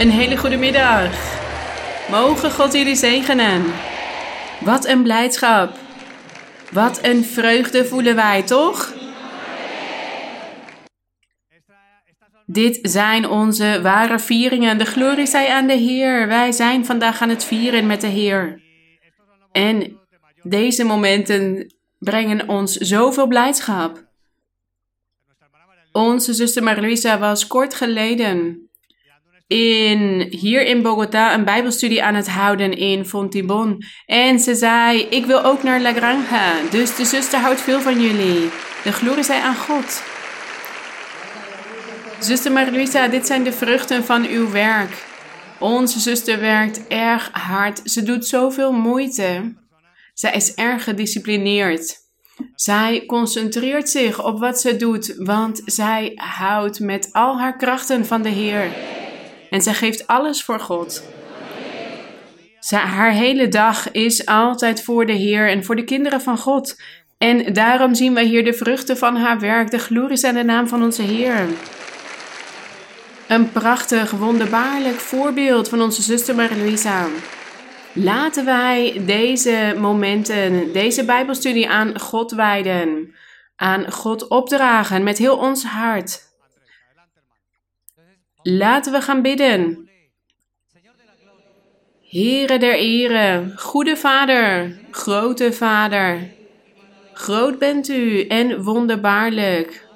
Een hele goede middag. Mogen God jullie zegenen. Wat een blijdschap. Wat een vreugde voelen wij, toch? Dit zijn onze ware vieringen. De glorie zij aan de Heer. Wij zijn vandaag aan het vieren met de Heer. En deze momenten brengen ons zoveel blijdschap. Onze zuster Marluisa was kort geleden in, hier in Bogota een bijbelstudie aan het houden in Fontibon. En ze zei, ik wil ook naar La Granja. Dus de zuster houdt veel van jullie. De glorie zij aan God. Zuster Marluisa, dit zijn de vruchten van uw werk. Onze zuster werkt erg hard. Ze doet zoveel moeite. Zij is erg gedisciplineerd. Zij concentreert zich op wat ze doet, want zij houdt met al haar krachten van de Heer. En zij geeft alles voor God. Zij, haar hele dag is altijd voor de Heer en voor de kinderen van God. En daarom zien wij hier de vruchten van haar werk. De glorie aan de naam van onze Heer. Een prachtig, wonderbaarlijk voorbeeld van onze zuster Marie-Louisa. Laten wij deze momenten, deze Bijbelstudie aan God wijden, aan God opdragen met heel ons hart. Laten we gaan bidden. Heere der Ere, goede Vader, grote Vader, groot bent u en wonderbaarlijk.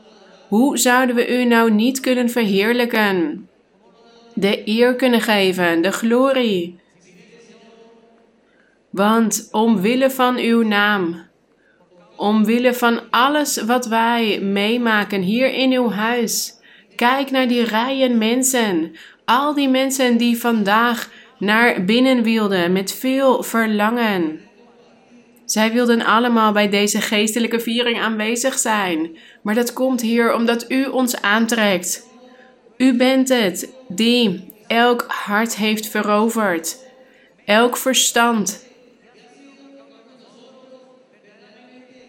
Hoe zouden we u nou niet kunnen verheerlijken? De eer kunnen geven, de glorie. Want omwille van uw naam, omwille van alles wat wij meemaken hier in uw huis, kijk naar die rijen mensen, al die mensen die vandaag naar binnen wilden met veel verlangen. Zij wilden allemaal bij deze geestelijke viering aanwezig zijn, maar dat komt hier omdat u ons aantrekt. U bent het die elk hart heeft veroverd, elk verstand.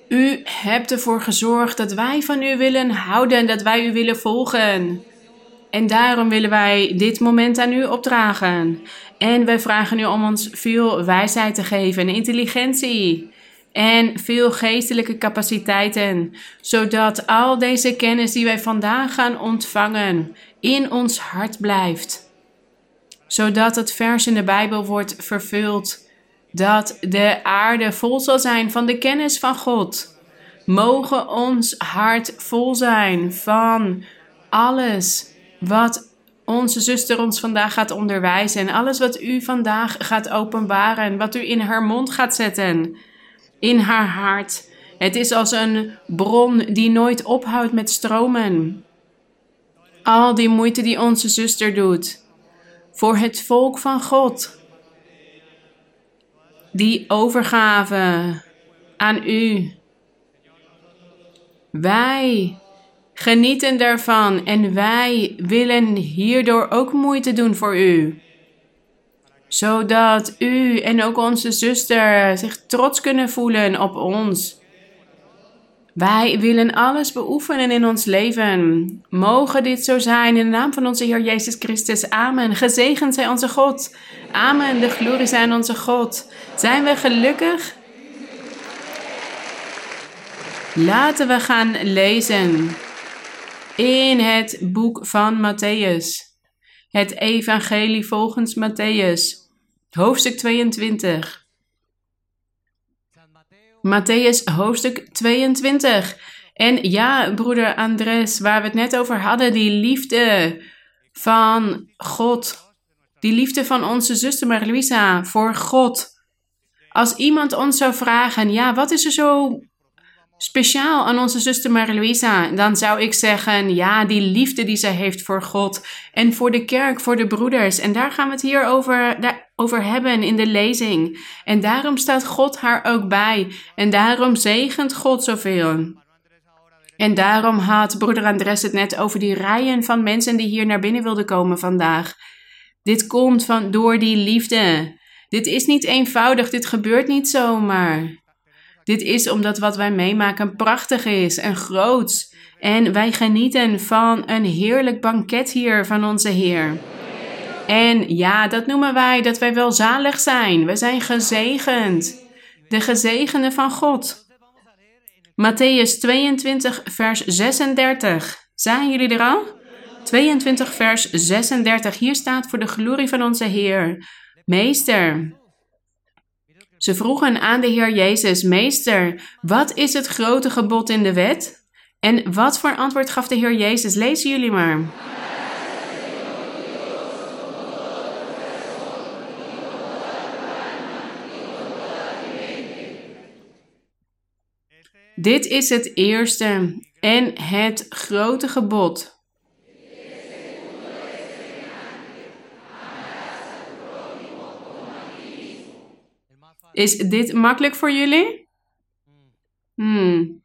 U hebt ervoor gezorgd dat wij van u willen houden en dat wij u willen volgen. En daarom willen wij dit moment aan u opdragen. En wij vragen u om ons veel wijsheid te geven, intelligentie en veel geestelijke capaciteiten, zodat al deze kennis die wij vandaag gaan ontvangen in ons hart blijft. Zodat het vers in de Bijbel wordt vervuld dat de aarde vol zal zijn van de kennis van God. Mogen ons hart vol zijn van alles wat onze zuster ons vandaag gaat onderwijzen. En alles wat u vandaag gaat openbaren. Wat u in haar mond gaat zetten. In haar hart. Het is als een bron die nooit ophoudt met stromen. Al die moeite die onze zuster doet. Voor het volk van God. Die overgave aan u. Wij genieten daarvan en wij willen hierdoor ook moeite doen voor u. Zodat u en ook onze zuster zich trots kunnen voelen op ons. Wij willen alles beoefenen in ons leven. Mogen dit zo zijn in de naam van onze Heer Jezus Christus. Amen. Gezegend zij onze God. Amen. De glorie zijn onze God. Zijn we gelukkig? Laten we gaan lezen in het boek van Matthäus. Het Evangelie volgens Matthäus, hoofdstuk 22. Matthäus, hoofdstuk 22. En ja, broeder Andres, waar we het net over hadden, die liefde van God. Die liefde van onze zuster Marie-Louisa voor God. Als iemand ons zou vragen, ja, wat is er zo speciaal aan onze zuster Marie-Louisa, dan zou ik zeggen, ja, die liefde die zij heeft voor God en voor de kerk, voor de broeders. En daar gaan we het hier over, over hebben in de lezing. En daarom staat God haar ook bij. En daarom zegent God zoveel. En daarom had broeder Andres het net over die rijen van mensen die hier naar binnen wilden komen vandaag. Dit komt van door die liefde. Dit is niet eenvoudig, dit gebeurt niet zomaar. Dit is omdat wat wij meemaken prachtig is en groots. En wij genieten van een heerlijk banket hier van onze Heer. En ja, dat noemen wij dat wij wel zalig zijn. We zijn gezegend. De gezegende van God. Matthäus 22, vers 36. Zijn jullie er al? 22, vers 36. Hier staat voor de glorie van onze Heer. Meester. Ze vroegen aan de Heer Jezus, Meester, wat is het grote gebod in de wet? En wat voor antwoord gaf de Heer Jezus? Lezen jullie maar. Dit is het eerste en het grote gebod. Is dit makkelijk voor jullie? Hmm.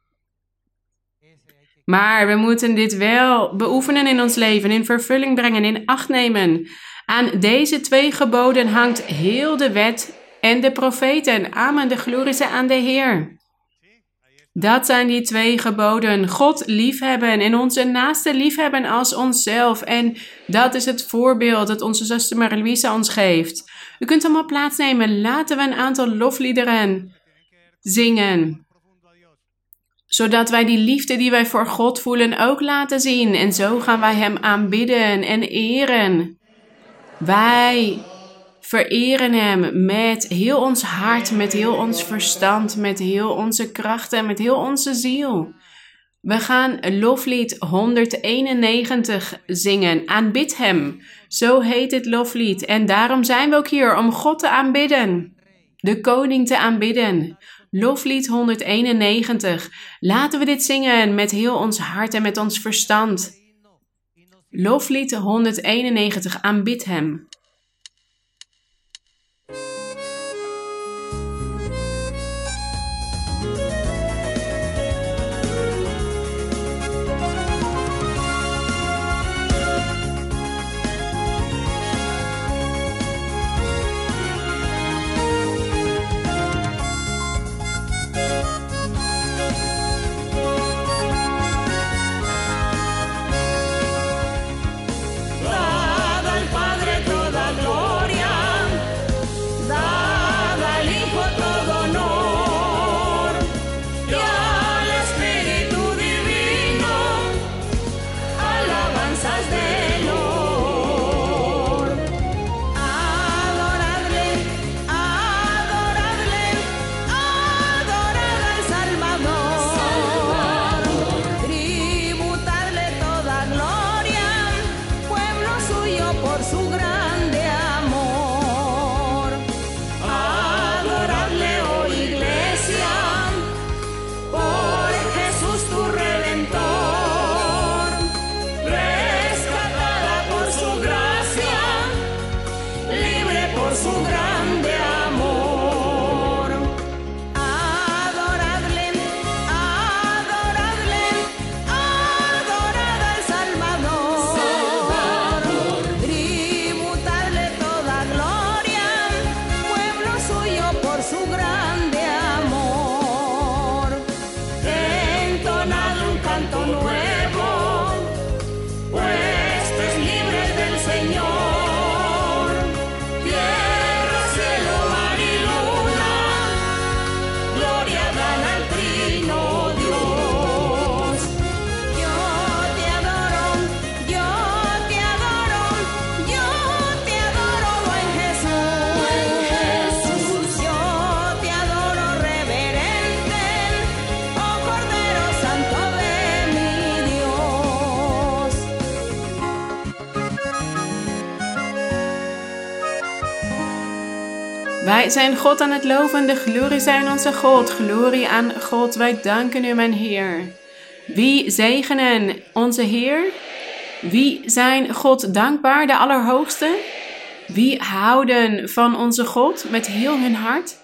Maar we moeten dit wel beoefenen in ons leven, in vervulling brengen, in acht nemen. Aan deze twee geboden hangt heel de wet en de profeten. Amen, de glorie zij aan de Heer. Dat zijn die twee geboden. God liefhebben en onze naaste liefhebben als onszelf. En dat is het voorbeeld dat onze zuster Marie-Louise ons geeft. U kunt allemaal plaatsnemen. Laten we een aantal lofliederen zingen. Zodat wij die liefde die wij voor God voelen ook laten zien. En zo gaan wij Hem aanbidden en eren. Wij vereren Hem met heel ons hart, met heel ons verstand, met heel onze krachten, met heel onze ziel. We gaan loflied 191 zingen. Aanbid Hem. Zo heet het loflied. En daarom zijn we ook hier om God te aanbidden. De koning te aanbidden. Loflied 191. Laten we dit zingen met heel ons hart en met ons verstand. Loflied 191. Aanbid Hem. Zijn God aan het loven, de glorie zijn onze God. Glorie aan God, wij danken u, mijn Heer. Wie zegenen onze Heer? Wie zijn God dankbaar, de Allerhoogste? Wie houden van onze God met heel hun hart?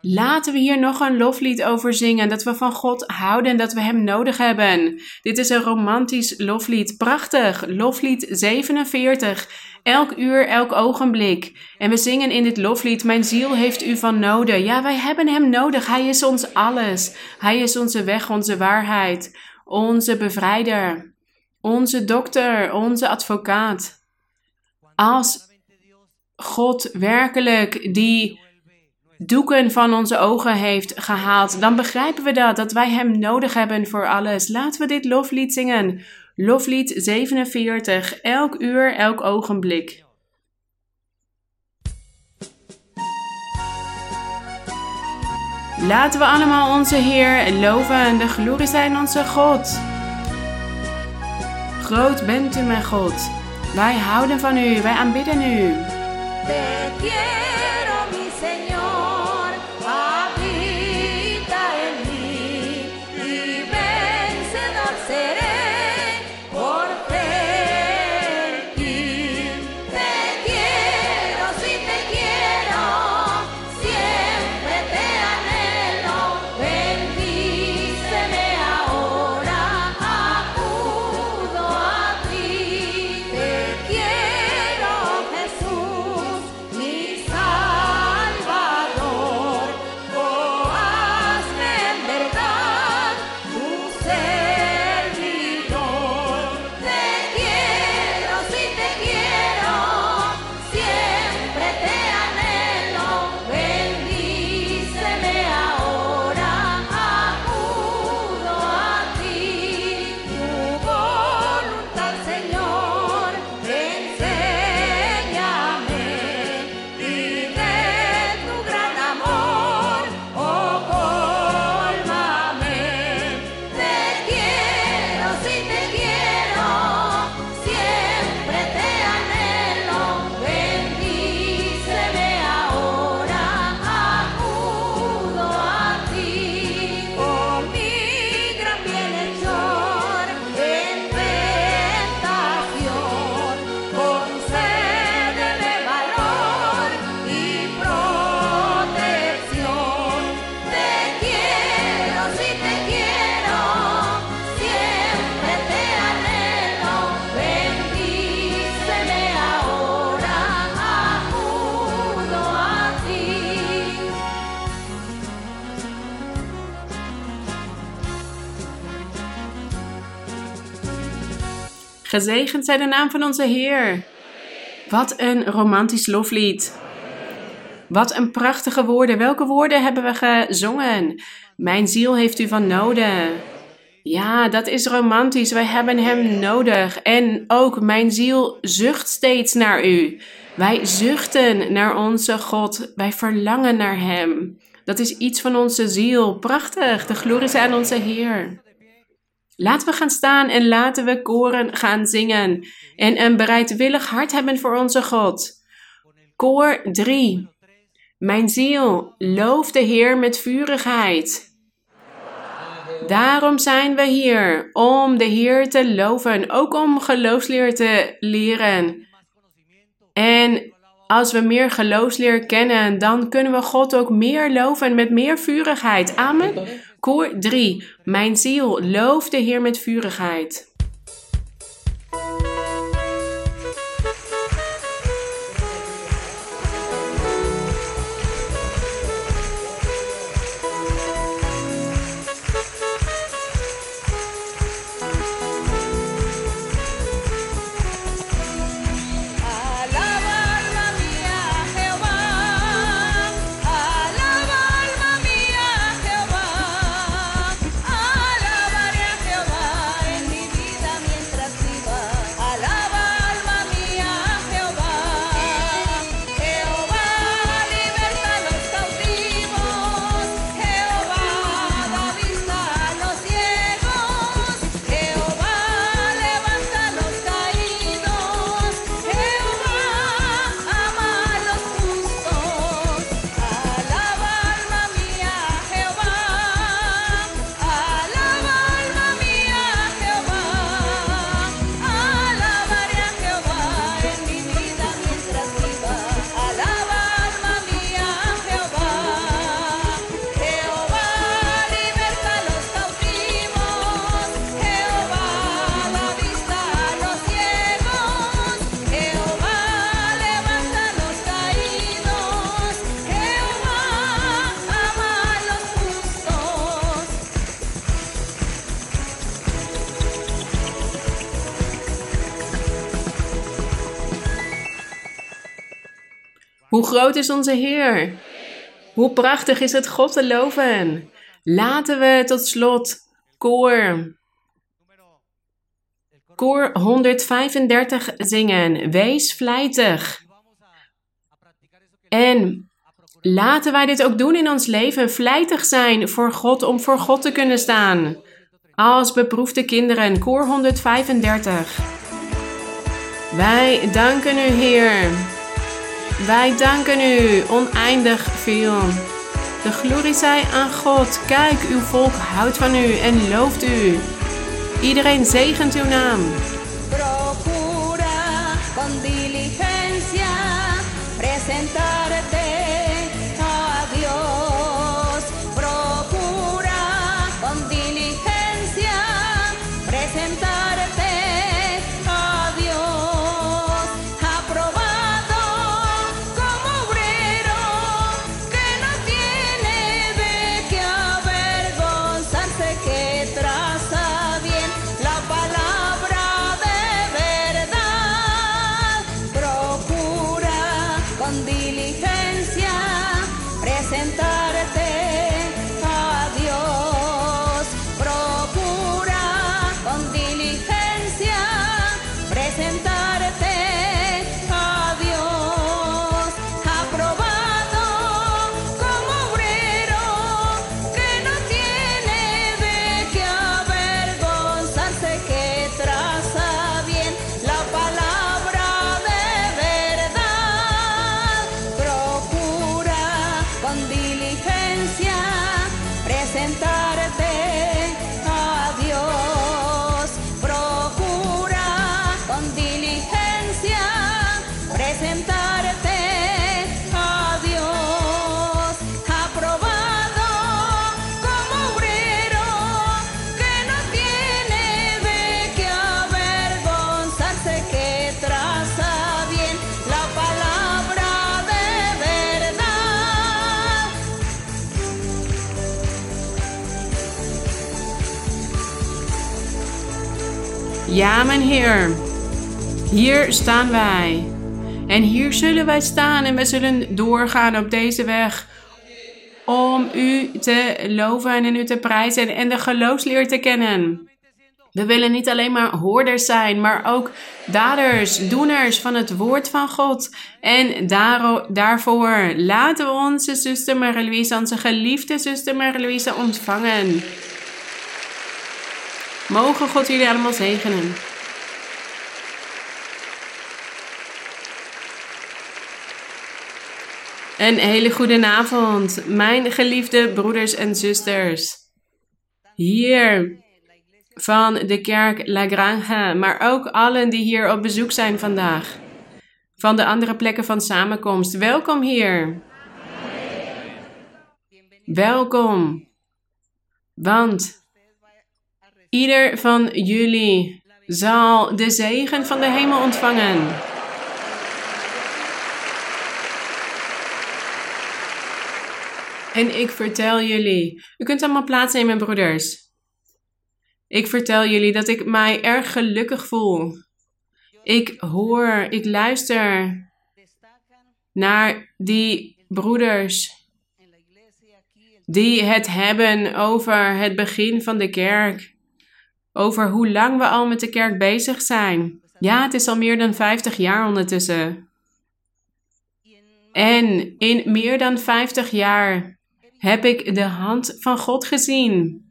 Laten we hier nog een loflied over zingen. Dat we van God houden en dat we Hem nodig hebben. Dit is een romantisch loflied. Prachtig. Loflied 47. Elk uur, elk ogenblik. En we zingen in dit loflied: Mijn ziel heeft u van noden. Ja, wij hebben Hem nodig. Hij is ons alles. Hij is onze weg, onze waarheid, onze bevrijder, onze dokter, onze advocaat. Als God werkelijk die doeken van onze ogen heeft gehaald, dan begrijpen we dat, dat wij Hem nodig hebben voor alles. Laten we dit loflied zingen. Loflied 47, elk uur, elk ogenblik. Laten we allemaal onze Heer loven, de glorie zijn onze God. Groot bent u, mijn God. Wij houden van u, wij aanbidden u. Gezegend zij de naam van onze Heer. Wat een romantisch loflied. Wat een prachtige woorden. Welke woorden hebben we gezongen? Mijn ziel heeft u van noden. Ja, dat is romantisch. Wij hebben Hem nodig. En ook mijn ziel zucht steeds naar U. Wij zuchten naar onze God. Wij verlangen naar Hem. Dat is iets van onze ziel. Prachtig. De glorie is aan onze Heer. Laten we gaan staan en laten we koren gaan zingen en een bereidwillig hart hebben voor onze God. Koor 3. Mijn ziel, loof de Heer met vurigheid. Daarom zijn we hier, om de Heer te loven, ook om geloofsleer te leren. En als we meer geloofsleer kennen, dan kunnen we God ook meer loven met meer vurigheid. Amen. Koor 3. Mijn ziel, loof de Heer met vurigheid. Hoe groot is onze Heer? Hoe prachtig is het God te loven? Laten we tot slot koor. Koor 135 zingen. Wees vlijtig. En laten wij dit ook doen in ons leven. Vlijtig zijn voor God om voor God te kunnen staan. Als beproefde kinderen. Koor 135. Wij danken u, Heer. Wij danken u oneindig veel. De glorie zij aan God. Kijk, uw volk houdt van u en looft u. Iedereen zegent uw naam. Ja, mijn Heer. Hier staan wij. En hier zullen wij staan en we zullen doorgaan op deze weg. Om u te loven en u te prijzen en de geloofsleer te kennen. We willen niet alleen maar hoorders zijn, maar ook daders, doeners van het woord van God. En daarvoor laten we onze zuster Marie-Louise, onze geliefde zuster Marie-Louise ontvangen. Mogen God jullie allemaal zegenen. Een hele goede avond, mijn geliefde broeders en zusters. Hier van de kerk La Granja, maar ook allen die hier op bezoek zijn vandaag. Van de andere plekken van samenkomst. Welkom hier. Welkom. Want ieder van jullie zal de zegen van de hemel ontvangen. En ik vertel jullie, u kunt allemaal plaatsnemen, broeders. Ik vertel jullie dat ik mij erg gelukkig voel. Ik hoor, ik luister naar die broeders die het hebben over het begin van de kerk. Over hoe lang we al met de kerk bezig zijn. Ja, het is al meer dan 50 jaar ondertussen. En in meer dan 50 jaar heb ik de hand van God gezien,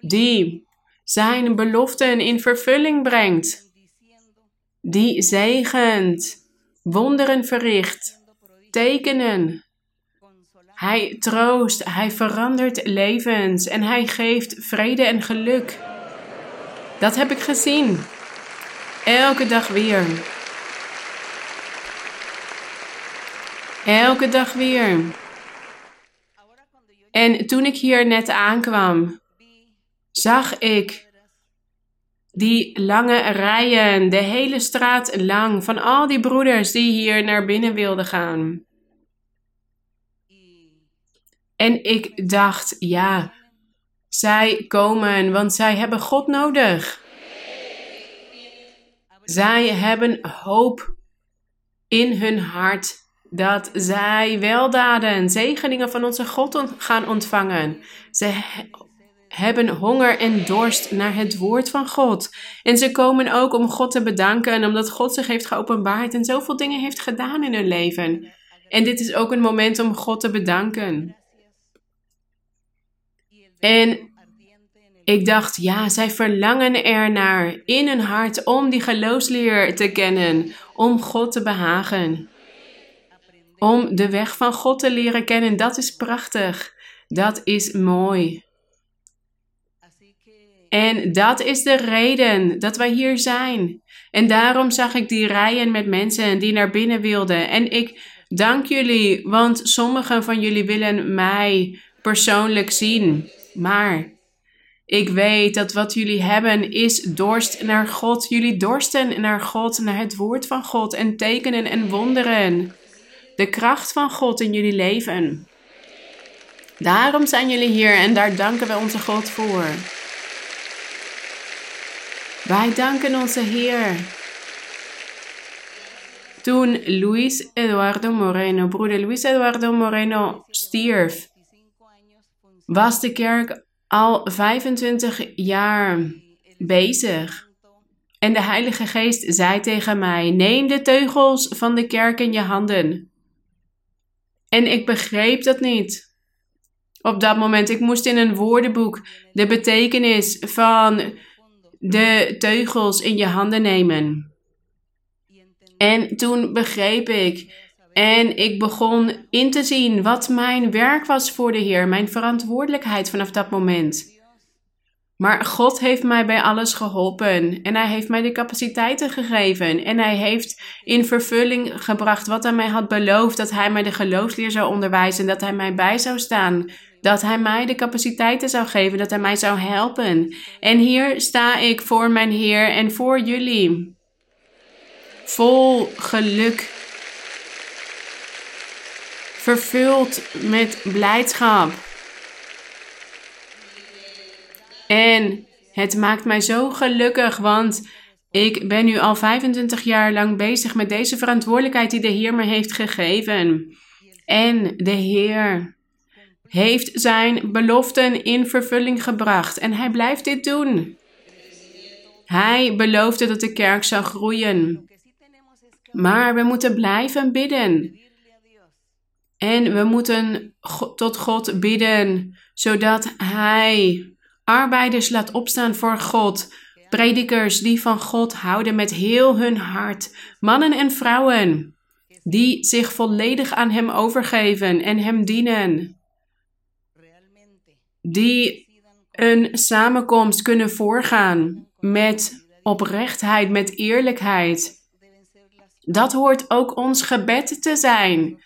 die zijn beloften in vervulling brengt, die zegent, wonderen verricht, tekenen. Hij troost, hij verandert levens en hij geeft vrede en geluk. Dat heb ik gezien. Elke dag weer. Elke dag weer. En toen ik hier net aankwam, zag ik die lange rijen, de hele straat lang, van al die broeders die hier naar binnen wilden gaan. En ik dacht, ja, zij komen, want zij hebben God nodig. Zij hebben hoop in hun hart. dat zij weldaden, zegeningen van onze God gaan ontvangen. Ze he- hebben honger en dorst naar het woord van God. En ze komen ook om God te bedanken, omdat God zich heeft geopenbaard en zoveel dingen heeft gedaan in hun leven. En dit is ook een moment om God te bedanken. En ik dacht, ja, zij verlangen ernaar in hun hart om die geloofsleer te kennen, om God te behagen. Om de weg van God te leren kennen, dat is prachtig. Dat is mooi. En dat is de reden dat wij hier zijn. En daarom zag ik die rijen met mensen die naar binnen wilden. En ik dank jullie, want sommigen van jullie willen mij persoonlijk zien. Maar ik weet dat wat jullie hebben is dorst naar God. Jullie dorsten naar God, naar het woord van God en tekenen en wonderen. De kracht van God in jullie leven. Daarom zijn jullie hier en daar danken we onze God voor. Wij danken onze Heer. Toen Luis Eduardo Moreno, broeder Luis Eduardo Moreno, stierf, was de kerk al 25 jaar bezig. En de Heilige Geest zei tegen mij: Neem de teugels van de kerk in je handen. En ik begreep dat niet. Op dat moment, ik moest in een woordenboek de betekenis van de teugels in je handen nemen. En toen begreep ik en ik begon in te zien wat mijn werk was voor de Heer, mijn verantwoordelijkheid vanaf dat moment. Maar God heeft mij bij alles geholpen en Hij heeft mij de capaciteiten gegeven en Hij heeft in vervulling gebracht wat Hij mij had beloofd, dat Hij mij de geloofsleer zou onderwijzen, dat Hij mij bij zou staan, dat Hij mij de capaciteiten zou geven, dat Hij mij zou helpen. En hier sta ik voor mijn Heer en voor jullie, vol geluk, vervuld met blijdschap. En het maakt mij zo gelukkig, want ik ben nu al 25 jaar lang bezig met deze verantwoordelijkheid die de Heer me heeft gegeven. En de Heer heeft zijn beloften in vervulling gebracht en hij blijft dit doen. Hij beloofde dat de kerk zou groeien. Maar we moeten blijven bidden. En we moeten tot God bidden, zodat Hij arbeiders laat opstaan voor God. Predikers die van God houden met heel hun hart. Mannen en vrouwen die zich volledig aan Hem overgeven en Hem dienen. Die een samenkomst kunnen voorgaan met oprechtheid, met eerlijkheid. Dat hoort ook ons gebed te zijn.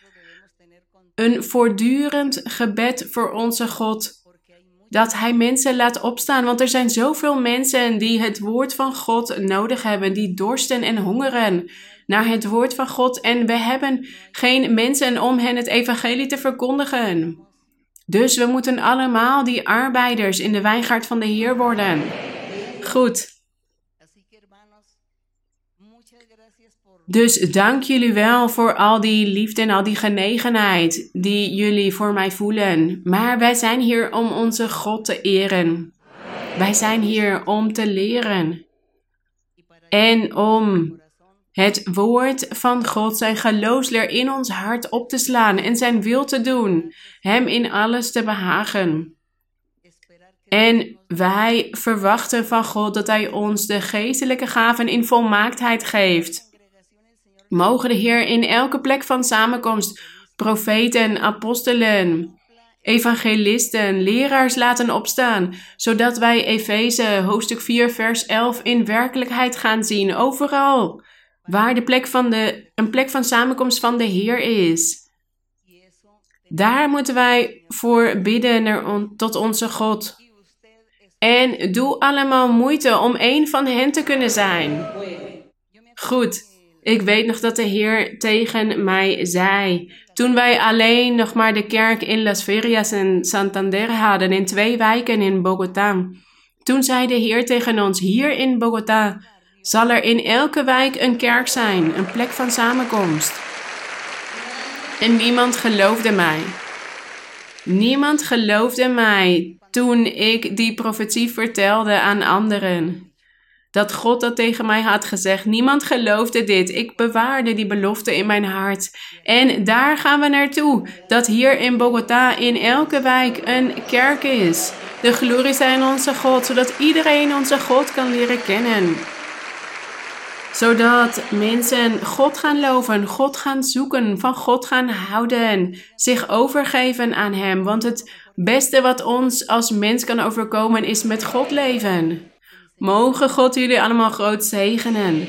Een voortdurend gebed voor onze God. Dat Hij mensen laat opstaan. Want er zijn zoveel mensen die het woord van God nodig hebben. Die dorsten en hongeren naar het woord van God. En we hebben geen mensen om hen het evangelie te verkondigen. Dus we moeten allemaal die arbeiders in de wijngaard van de Heer worden. Goed. Dus dank jullie wel voor al die liefde en al die genegenheid die jullie voor mij voelen. Maar wij zijn hier om onze God te eren. Wij zijn hier om te leren. En om het woord van God, zijn geloofsleer in ons hart op te slaan en zijn wil te doen. Hem in alles te behagen. En wij verwachten van God dat Hij ons de geestelijke gaven in volmaaktheid geeft. Mogen de Heer in elke plek van samenkomst profeten, apostelen, evangelisten, leraars laten opstaan, zodat wij Efeze hoofdstuk 4 vers 11 in werkelijkheid gaan zien, overal waar de plek van de, een plek van samenkomst van de Heer is. Daar moeten wij voor bidden naar tot onze God. En doe allemaal moeite om één van hen te kunnen zijn. Goed. Ik weet nog dat de Heer tegen mij zei. Toen wij alleen nog maar de kerk in Las Ferias en Santander hadden, in twee wijken in Bogota. Toen zei de Heer tegen ons: Hier in Bogota zal er in elke wijk een kerk zijn, een plek van samenkomst. En niemand geloofde mij. Niemand geloofde mij toen ik die profetie vertelde aan anderen. Dat God dat tegen mij had gezegd. Niemand geloofde dit. Ik bewaarde die belofte in mijn hart. En daar gaan we naartoe. Dat hier in Bogota in elke wijk een kerk is. De glorie zijn onze God, zodat iedereen onze God kan leren kennen zodat mensen God gaan loven, God gaan zoeken, van God gaan houden, zich overgeven aan Hem. Want het beste wat ons als mens kan overkomen is met God leven. Mogen God jullie allemaal groot zegenen.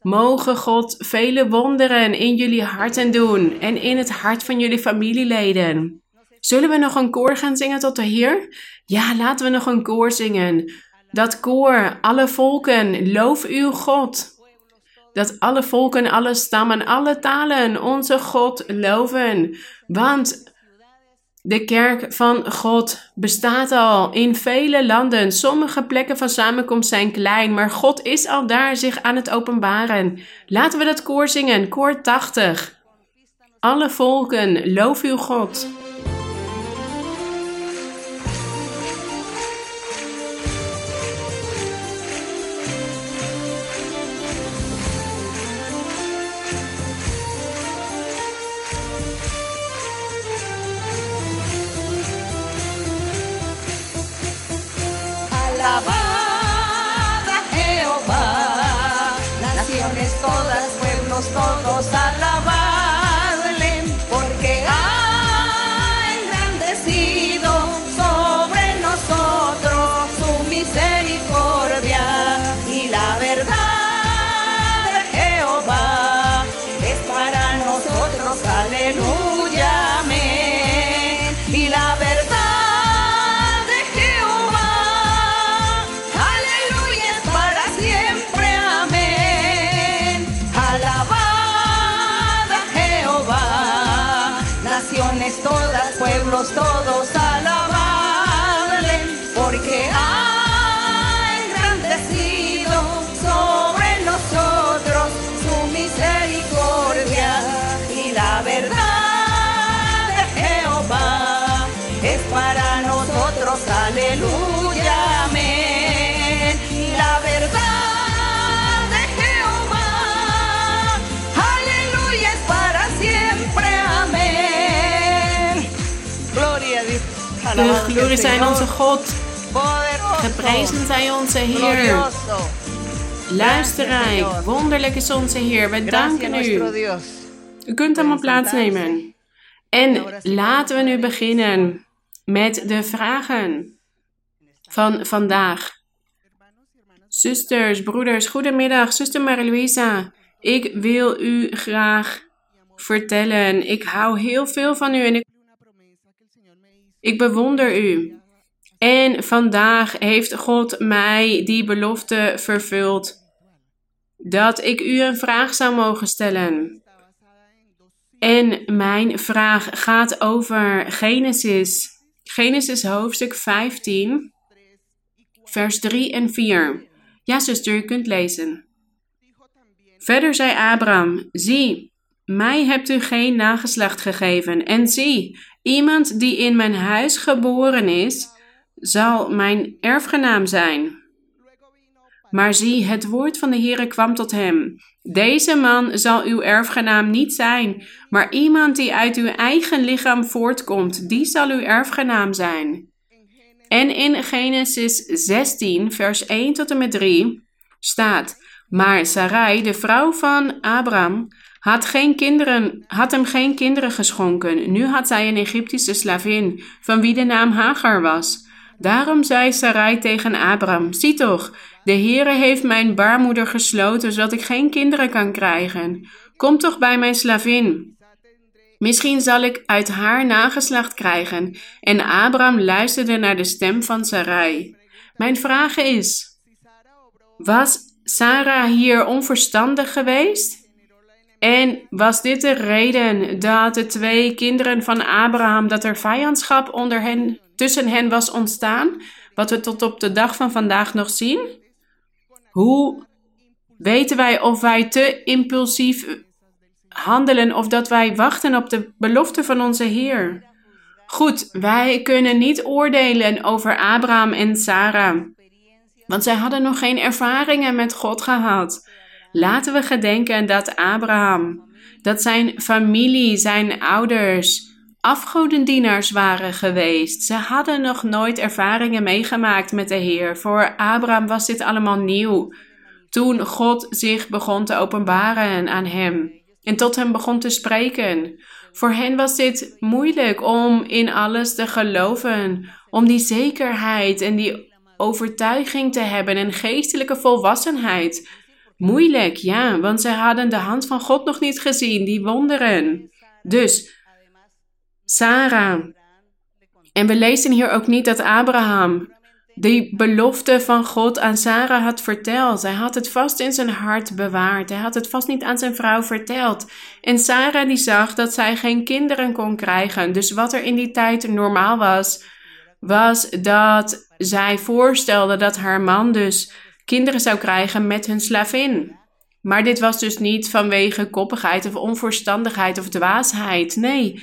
Mogen God vele wonderen in jullie harten doen en in het hart van jullie familieleden. Zullen we nog een koor gaan zingen tot de Heer? Ja, laten we nog een koor zingen. Dat koor, alle volken, loof uw God. Dat alle volken, alle stammen, alle talen onze God loven. Want de kerk van God bestaat al in vele landen. Sommige plekken van samenkomst zijn klein, maar God is al daar zich aan het openbaren. Laten we dat koor zingen, koor 80. Alle volken, loof uw God. a la De glorie zijn onze God. Geprezen zij onze Heer. Luisterrijk, wonderlijk is onze Heer. We Gracias danken u. U kunt allemaal plaatsnemen. En laten we nu beginnen met de vragen van vandaag. Zusters, broeders, goedemiddag. Zuster Marie-Louisa, ik wil u graag vertellen. Ik hou heel veel van u en ik, ik bewonder u. En vandaag heeft God mij die belofte vervuld dat ik u een vraag zou mogen stellen. En mijn vraag gaat over Genesis. Genesis hoofdstuk 15, vers 3 en 4. Ja, zuster, u kunt lezen. Verder zei Abraham: Zie, mij hebt u geen nageslacht gegeven. En zie, iemand die in mijn huis geboren is, zal mijn erfgenaam zijn. Maar zie, het woord van de Heere kwam tot hem. Deze man zal uw erfgenaam niet zijn, maar iemand die uit uw eigen lichaam voortkomt, die zal uw erfgenaam zijn. En in Genesis 16, vers 1 tot en met 3 staat: Maar Sarai, de vrouw van Abraham, had, geen kinderen, had hem geen kinderen geschonken. Nu had zij een Egyptische slavin, van wie de naam Hagar was. Daarom zei Sarai tegen Abraham: Zie toch, de Heere heeft mijn baarmoeder gesloten, zodat ik geen kinderen kan krijgen. Kom toch bij mijn slavin. Misschien zal ik uit haar nageslacht krijgen. En Abraham luisterde naar de stem van Sarai. Mijn vraag is: Was Sarah hier onverstandig geweest? En was dit de reden dat de twee kinderen van Abraham, dat er vijandschap onder hen, tussen hen was ontstaan, wat we tot op de dag van vandaag nog zien? Hoe weten wij of wij te impulsief handelen of dat wij wachten op de belofte van onze Heer. Goed, wij kunnen niet oordelen over Abraham en Sarah, want zij hadden nog geen ervaringen met God gehad. Laten we gedenken dat Abraham, dat zijn familie, zijn ouders, afgodendienaars waren geweest. Ze hadden nog nooit ervaringen meegemaakt met de Heer. Voor Abraham was dit allemaal nieuw. Toen God zich begon te openbaren aan hem en tot hem begon te spreken. Voor hen was dit moeilijk om in alles te geloven, om die zekerheid en die overtuiging te hebben en geestelijke volwassenheid. Moeilijk, ja, want ze hadden de hand van God nog niet gezien, die wonderen. Dus, Sarah. En we lezen hier ook niet dat Abraham die belofte van God aan Sarah had verteld. Hij had het vast in zijn hart bewaard. Hij had het vast niet aan zijn vrouw verteld. En Sarah die zag dat zij geen kinderen kon krijgen. Dus wat er in die tijd normaal was, was dat zij voorstelde dat haar man dus kinderen zou krijgen met hun slavin. Maar dit was dus niet vanwege koppigheid of onverstandigheid of dwaasheid. Nee,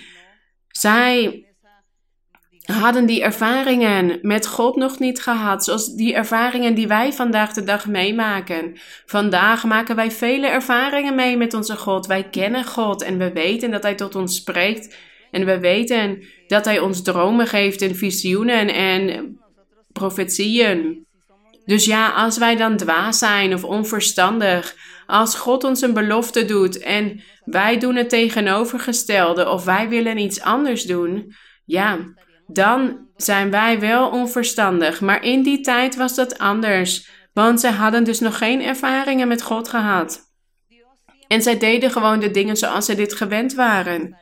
zij hadden die ervaringen met God nog niet gehad, zoals die ervaringen die wij vandaag de dag meemaken. Vandaag maken wij vele ervaringen mee met onze God. Wij kennen God en we weten dat Hij tot ons spreekt. En we weten dat Hij ons dromen geeft en visioenen en profetieën. Dus ja, als wij dan dwaas zijn of onverstandig, als God ons een belofte doet en wij doen het tegenovergestelde of wij willen iets anders doen, ja, dan zijn wij wel onverstandig. Maar in die tijd was dat anders, want zij hadden dus nog geen ervaringen met God gehad. En zij deden gewoon de dingen zoals ze dit gewend waren.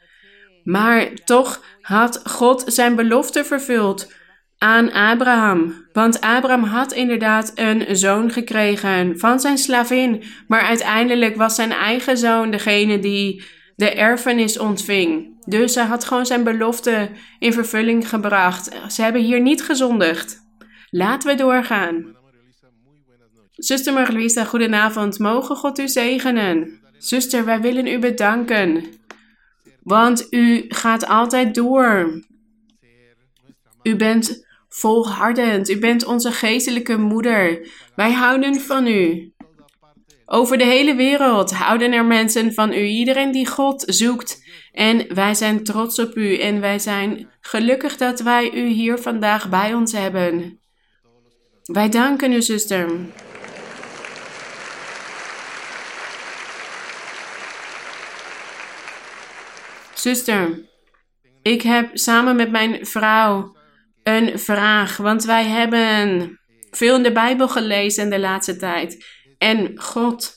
Maar toch had God zijn belofte vervuld aan Abraham. Want Abraham had inderdaad een zoon gekregen van zijn slavin. Maar uiteindelijk was zijn eigen zoon degene die de erfenis ontving. Dus hij had gewoon zijn belofte in vervulling gebracht. Ze hebben hier niet gezondigd. Laten we doorgaan. Zuster Marluisa, goedenavond. Mogen God u zegenen. Zuster, wij willen u bedanken. Want u gaat altijd door. U bent volhardend. U bent onze geestelijke moeder. Wij houden van u. Over de hele wereld houden er mensen van u. Iedereen die God zoekt. En wij zijn trots op u en wij zijn gelukkig dat wij u hier vandaag bij ons hebben. Wij danken u, zuster. Zuster, ik heb samen met mijn vrouw een vraag, want wij hebben veel in de Bijbel gelezen de laatste tijd. En God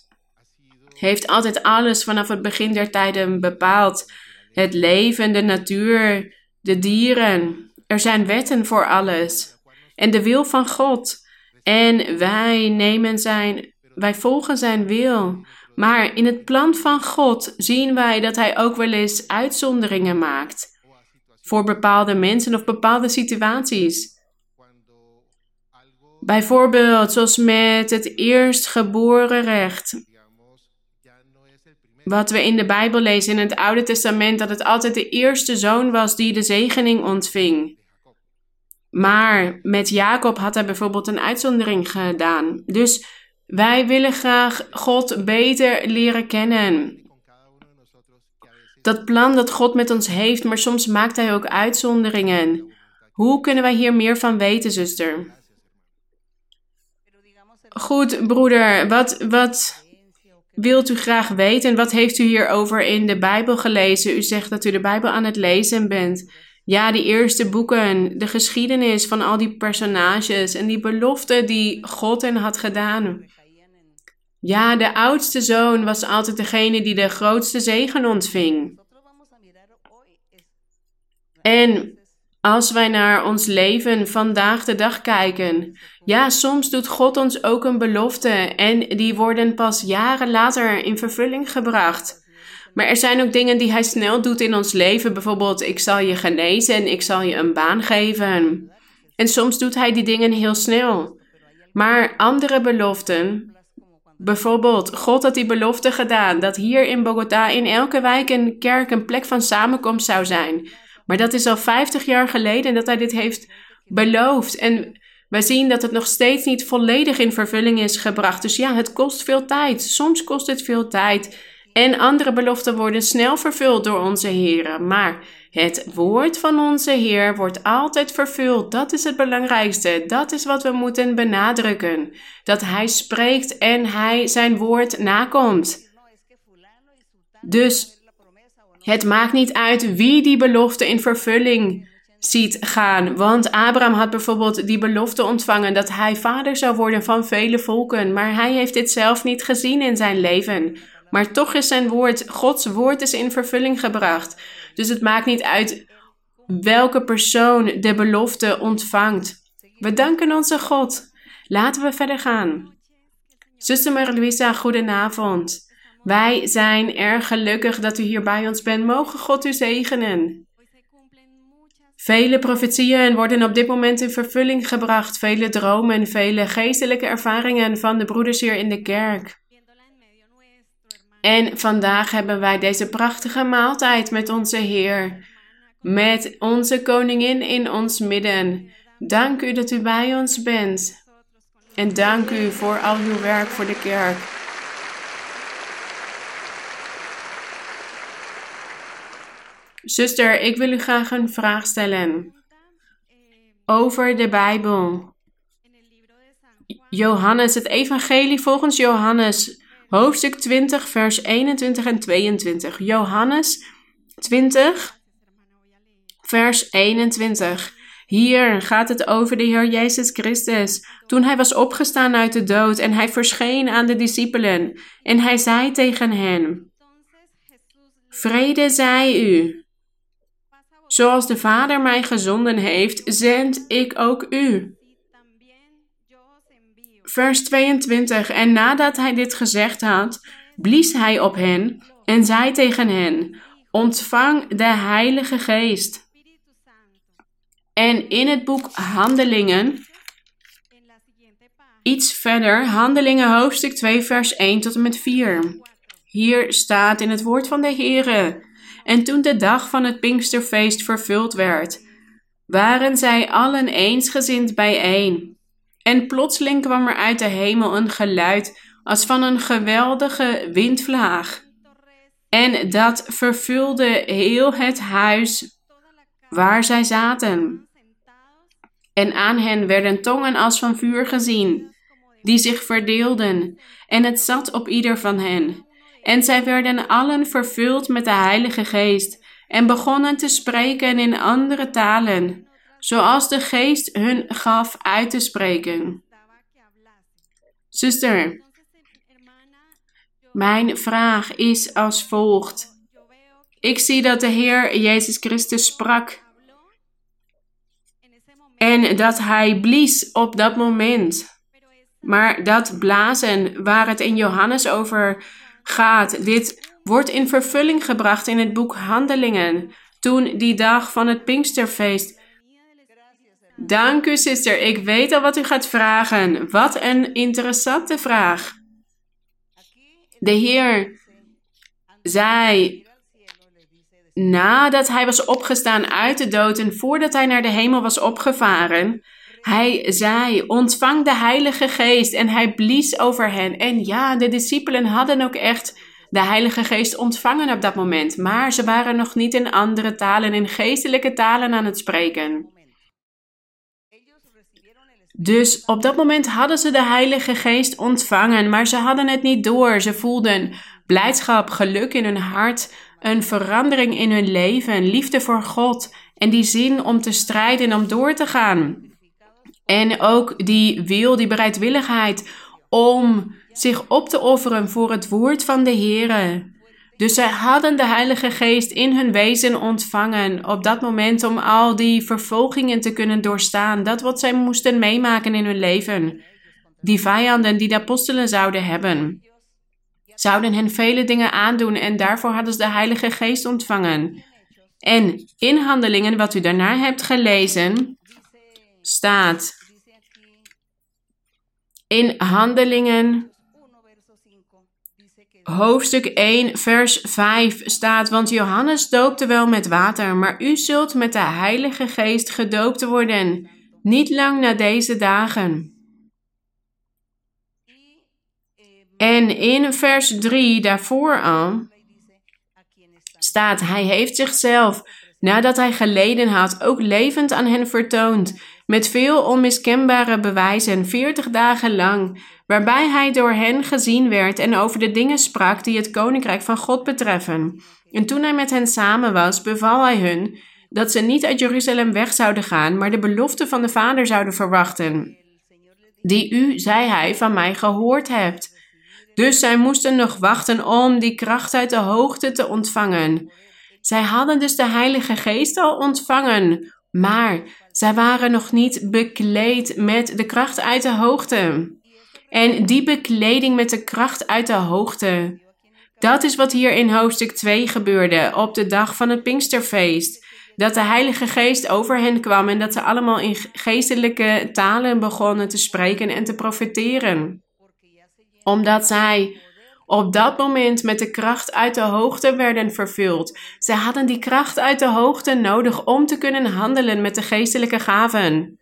heeft altijd alles vanaf het begin der tijden bepaald. Het leven, de natuur, de dieren. Er zijn wetten voor alles. En de wil van God. En wij nemen zijn, wij volgen zijn wil. Maar in het plan van God zien wij dat hij ook wel eens uitzonderingen maakt. Voor bepaalde mensen of bepaalde situaties. Bijvoorbeeld zoals met het eerstgeboren recht. Wat we in de Bijbel lezen in het Oude Testament, dat het altijd de eerste zoon was die de zegening ontving. Maar met Jacob had hij bijvoorbeeld een uitzondering gedaan. Dus wij willen graag God beter leren kennen. Dat plan dat God met ons heeft, maar soms maakt hij ook uitzonderingen. Hoe kunnen wij hier meer van weten, zuster? Goed, broeder, wat, wat wilt u graag weten? Wat heeft u hierover in de Bijbel gelezen? U zegt dat u de Bijbel aan het lezen bent. Ja, die eerste boeken, de geschiedenis van al die personages en die belofte die God hen had gedaan. Ja, de oudste zoon was altijd degene die de grootste zegen ontving. En als wij naar ons leven vandaag de dag kijken, ja, soms doet God ons ook een belofte en die worden pas jaren later in vervulling gebracht. Maar er zijn ook dingen die Hij snel doet in ons leven. Bijvoorbeeld, ik zal je genezen en ik zal je een baan geven. En soms doet Hij die dingen heel snel. Maar andere beloften, Bijvoorbeeld, God had die belofte gedaan dat hier in Bogota in elke wijk een kerk een plek van samenkomst zou zijn. Maar dat is al 50 jaar geleden dat hij dit heeft beloofd. En wij zien dat het nog steeds niet volledig in vervulling is gebracht. Dus ja, het kost veel tijd. Soms kost het veel tijd. En andere beloften worden snel vervuld door onze Heer. Maar het woord van onze Heer wordt altijd vervuld. Dat is het belangrijkste. Dat is wat we moeten benadrukken. Dat Hij spreekt en Hij zijn woord nakomt. Dus het maakt niet uit wie die belofte in vervulling ziet gaan. Want Abraham had bijvoorbeeld die belofte ontvangen dat hij vader zou worden van vele volken. Maar hij heeft dit zelf niet gezien in zijn leven. Maar toch is zijn woord, Gods woord is in vervulling gebracht. Dus het maakt niet uit welke persoon de belofte ontvangt. We danken onze God. Laten we verder gaan. Zuster Marie-Louisa, goedenavond. Wij zijn erg gelukkig dat u hier bij ons bent. Mogen God u zegenen. Vele profetieën worden op dit moment in vervulling gebracht. Vele dromen, vele geestelijke ervaringen van de broeders hier in de kerk. En vandaag hebben wij deze prachtige maaltijd met onze Heer, met onze Koningin in ons midden. Dank u dat u bij ons bent. En dank u voor al uw werk voor de kerk. Zuster, ik wil u graag een vraag stellen over de Bijbel. Johannes, het Evangelie volgens Johannes, hoofdstuk 20, vers 21 en 22. Johannes 20, vers 21. Hier gaat het over de Heer Jezus Christus. Toen hij was opgestaan uit de dood en hij verscheen aan de discipelen. En hij zei tegen hen: Vrede zij u. Zoals de Vader mij gezonden heeft, zend ik ook u. Vers 22. En nadat hij dit gezegd had, blies hij op hen en zei tegen hen: Ontvang de Heilige Geest. En in het boek Handelingen, iets verder, Handelingen hoofdstuk 2, vers 1 tot en met 4. Hier staat in het woord van de Heere. En toen de dag van het Pinksterfeest vervuld werd, waren zij allen eensgezind bijeen. En plotseling kwam er uit de hemel een geluid als van een geweldige windvlaag. En dat vervulde heel het huis waar zij zaten. En aan hen werden tongen als van vuur gezien, die zich verdeelden, en het zat op ieder van hen. En zij werden allen vervuld met de Heilige Geest en begonnen te spreken in andere talen, zoals de Geest hun gaf uit te spreken. Zuster, mijn vraag is als volgt. Ik zie dat de Heer Jezus Christus sprak en dat Hij blies op dat moment. Maar dat blazen waar het in Johannes over gaat. Dit wordt in vervulling gebracht in het boek Handelingen, toen die dag van het Pinksterfeest. Dank u, zuster. Ik weet al wat u gaat vragen. Wat een interessante vraag. De Heer zei nadat hij was opgestaan uit de dood en voordat hij naar de hemel was opgevaren, hij zei: Ontvang de Heilige Geest. En hij blies over hen. En ja, de discipelen hadden ook echt de Heilige Geest ontvangen op dat moment. Maar ze waren nog niet in andere talen, in geestelijke talen aan het spreken. Dus op dat moment hadden ze de Heilige Geest ontvangen, maar ze hadden het niet door. Ze voelden blijdschap, geluk in hun hart, een verandering in hun leven, liefde voor God en die zin om te strijden en om door te gaan. En ook die wil, die bereidwilligheid om zich op te offeren voor het woord van de Heer. Dus zij hadden de Heilige Geest in hun wezen ontvangen op dat moment om al die vervolgingen te kunnen doorstaan. Dat wat zij moesten meemaken in hun leven. Die vijanden die de apostelen zouden hebben. Zouden hen vele dingen aandoen en daarvoor hadden ze de Heilige Geest ontvangen. En in handelingen, wat u daarna hebt gelezen, staat in Handelingen hoofdstuk 1, vers 5 staat: Want Johannes doopte wel met water, maar u zult met de Heilige Geest gedoopt worden, niet lang na deze dagen. En in vers 3 daarvoor al staat: Hij heeft zichzelf, nadat hij geleden had, ook levend aan hen vertoond, met veel onmiskenbare bewijzen, veertig dagen lang, waarbij hij door hen gezien werd en over de dingen sprak die het koninkrijk van God betreffen. En toen hij met hen samen was, beval hij hun dat ze niet uit Jeruzalem weg zouden gaan, maar de belofte van de Vader zouden verwachten, die u, zei hij, van mij gehoord hebt. Dus zij moesten nog wachten om die kracht uit de hoogte te ontvangen. Zij hadden dus de Heilige Geest al ontvangen, maar zij waren nog niet bekleed met de kracht uit de hoogte. En die bekleding met de kracht uit de hoogte, dat is wat hier in hoofdstuk 2 gebeurde op de dag van het Pinksterfeest. Dat de Heilige Geest over hen kwam en dat ze allemaal in geestelijke talen begonnen te spreken en te profeteren. Omdat zij op dat moment met de kracht uit de hoogte werden vervuld. Zij hadden die kracht uit de hoogte nodig om te kunnen handelen met de geestelijke gaven.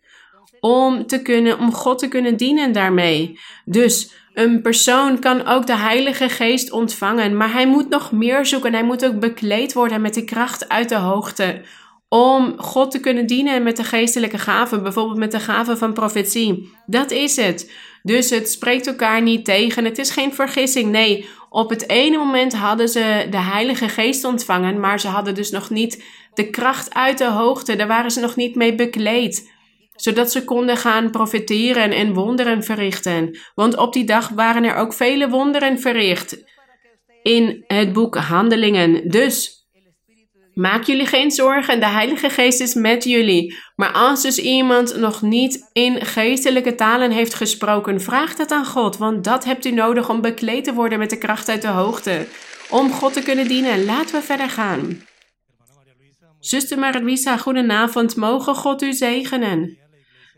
Om, te kunnen, om God te kunnen dienen daarmee. Dus een persoon kan ook de Heilige Geest ontvangen, maar hij moet nog meer zoeken. Hij moet ook bekleed worden met die kracht uit de hoogte. Om God te kunnen dienen met de geestelijke gaven, bijvoorbeeld met de gaven van profetie. Dat is het. Dus het spreekt elkaar niet tegen. Het is geen vergissing. Nee, op het ene moment hadden ze de Heilige Geest ontvangen, maar ze hadden dus nog niet de kracht uit de hoogte. Daar waren ze nog niet mee bekleed zodat ze konden gaan profiteren en wonderen verrichten. Want op die dag waren er ook vele wonderen verricht in het boek Handelingen. Dus Maak jullie geen zorgen, de Heilige Geest is met jullie. Maar als dus iemand nog niet in geestelijke talen heeft gesproken, vraag het aan God, want dat hebt u nodig om bekleed te worden met de kracht uit de hoogte. Om God te kunnen dienen. Laten we verder gaan. Zuster Maria Luisa, goedenavond. Mogen God u zegenen.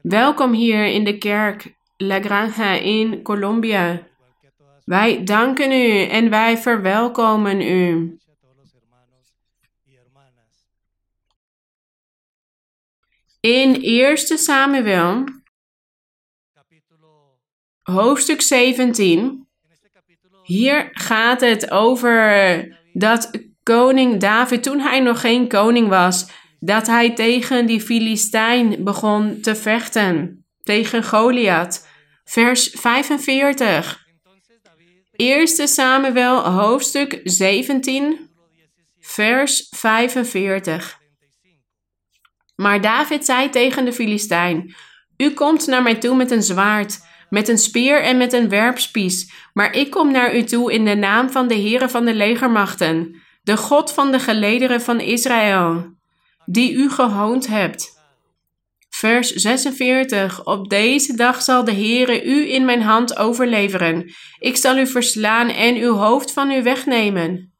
Welkom hier in de kerk La Granja in Colombia. Wij danken u en wij verwelkomen u. In 1 Samuel, hoofdstuk 17, hier gaat het over dat koning David, toen hij nog geen koning was, dat hij tegen die Filistijn begon te vechten, tegen Goliath. Vers 45. 1 Samuel, hoofdstuk 17, vers 45. Maar David zei tegen de Filistijn: U komt naar mij toe met een zwaard, met een speer en met een werpspies, maar ik kom naar u toe in de naam van de Heere van de legermachten, de God van de gelederen van Israël, die u gehoond hebt. Vers 46. Op deze dag zal de Heere u in mijn hand overleveren. Ik zal u verslaan en uw hoofd van u wegnemen.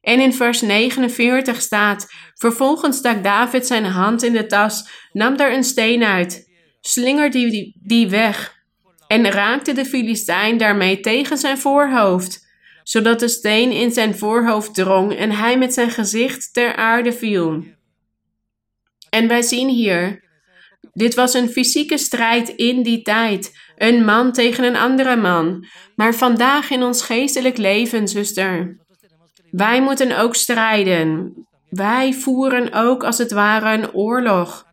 En in vers 49 staat: Vervolgens stak David zijn hand in de tas, nam daar een steen uit, slingerde die, die weg en raakte de Filistijn daarmee tegen zijn voorhoofd, zodat de steen in zijn voorhoofd drong en hij met zijn gezicht ter aarde viel. En wij zien hier, dit was een fysieke strijd in die tijd, een man tegen een andere man, maar vandaag in ons geestelijk leven, zuster. Wij moeten ook strijden. Wij voeren ook als het ware een oorlog.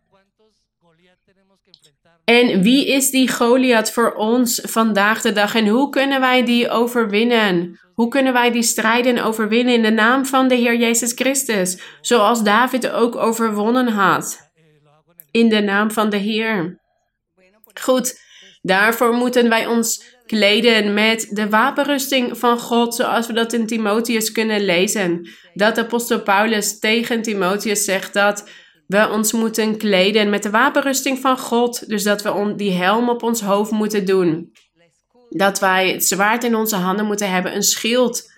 En wie is die Goliath voor ons vandaag de dag en hoe kunnen wij die overwinnen? Hoe kunnen wij die strijden overwinnen in de naam van de Heer Jezus Christus, zoals David ook overwonnen had? In de naam van de Heer. Goed, daarvoor moeten wij ons kleden met de wapenrusting van God, zoals we dat in Timotheus kunnen lezen. Dat apostel Paulus tegen Timotheus zegt dat we ons moeten kleden met de wapenrusting van God. Dus dat we die helm op ons hoofd moeten doen. Dat wij het zwaard in onze handen moeten hebben, een schild.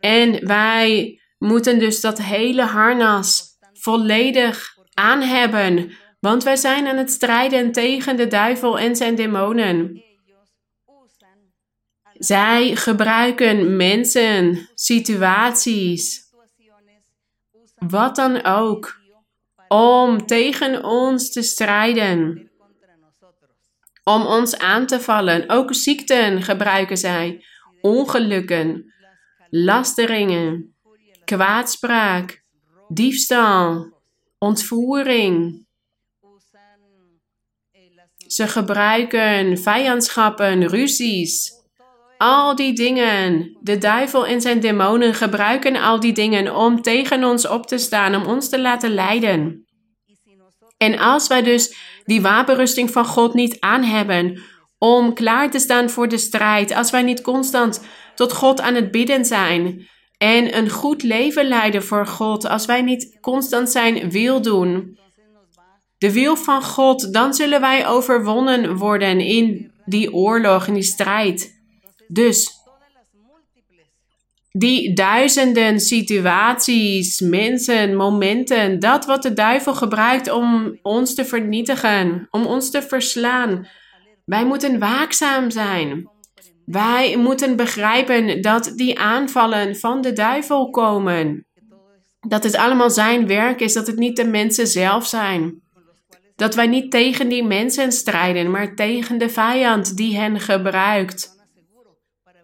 En wij moeten dus dat hele harnas volledig aan hebben. Want wij zijn aan het strijden tegen de duivel en zijn demonen. Zij gebruiken mensen, situaties, wat dan ook, om tegen ons te strijden, om ons aan te vallen. Ook ziekten gebruiken zij, ongelukken, lasteringen, kwaadspraak, diefstal, ontvoering. Ze gebruiken vijandschappen, ruzies. Al die dingen. De duivel en zijn demonen gebruiken al die dingen om tegen ons op te staan, om ons te laten lijden. En als wij dus die wapenrusting van God niet aan hebben om klaar te staan voor de strijd, als wij niet constant tot God aan het bidden zijn en een goed leven leiden voor God, als wij niet constant zijn wil doen, de wil van God, dan zullen wij overwonnen worden in die oorlog, in die strijd. Dus die duizenden situaties, mensen, momenten, dat wat de duivel gebruikt om ons te vernietigen, om ons te verslaan. Wij moeten waakzaam zijn. Wij moeten begrijpen dat die aanvallen van de duivel komen. Dat het allemaal zijn werk is, dat het niet de mensen zelf zijn. Dat wij niet tegen die mensen strijden, maar tegen de vijand die hen gebruikt.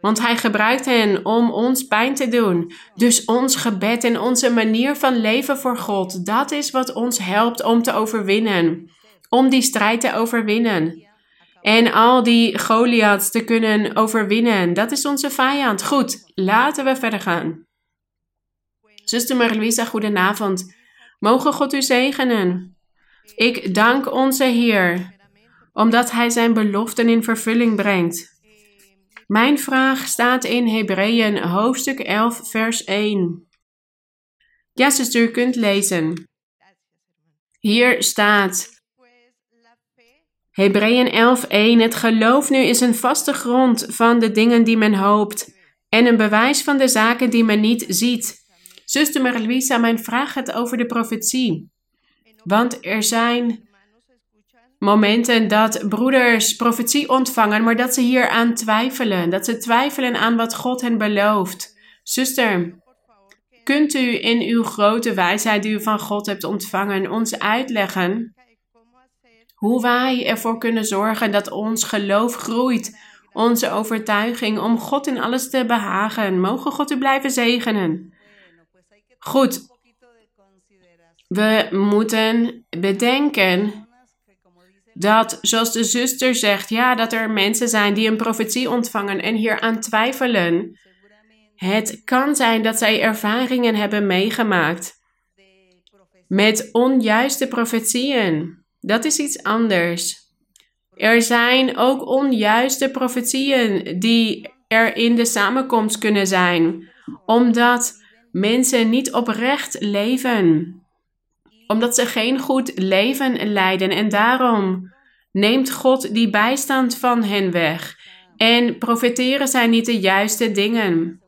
Want hij gebruikt hen om ons pijn te doen. Dus ons gebed en onze manier van leven voor God, dat is wat ons helpt om te overwinnen. Om die strijd te overwinnen. En al die Goliaths te kunnen overwinnen. Dat is onze vijand. Goed, laten we verder gaan. Zuster Marie-Louisa, goedenavond. Mogen God u zegenen. Ik dank onze Heer, omdat Hij zijn beloften in vervulling brengt. Mijn vraag staat in Hebreeën hoofdstuk 11, vers 1. Ja, zuster, u kunt lezen. Hier staat Hebreeën 11, 1. Het geloof nu is een vaste grond van de dingen die men hoopt en een bewijs van de zaken die men niet ziet. Zuster Marie-Louisa, mijn vraag gaat over de profetie. Want er zijn momenten dat broeders profetie ontvangen, maar dat ze hier aan twijfelen. Dat ze twijfelen aan wat God hen belooft. Zuster, kunt u in uw grote wijsheid die u van God hebt ontvangen ons uitleggen hoe wij ervoor kunnen zorgen dat ons geloof groeit, onze overtuiging om God in alles te behagen. Mogen God u blijven zegenen. Goed, we moeten bedenken dat, zoals de zuster zegt, ja, dat er mensen zijn die een profetie ontvangen en hier aan twijfelen. Het kan zijn dat zij ervaringen hebben meegemaakt met onjuiste profetieën. Dat is iets anders. Er zijn ook onjuiste profetieën die er in de samenkomst kunnen zijn, omdat mensen niet oprecht leven omdat ze geen goed leven leiden. En daarom neemt God die bijstand van hen weg. En profeteren zij niet de juiste dingen.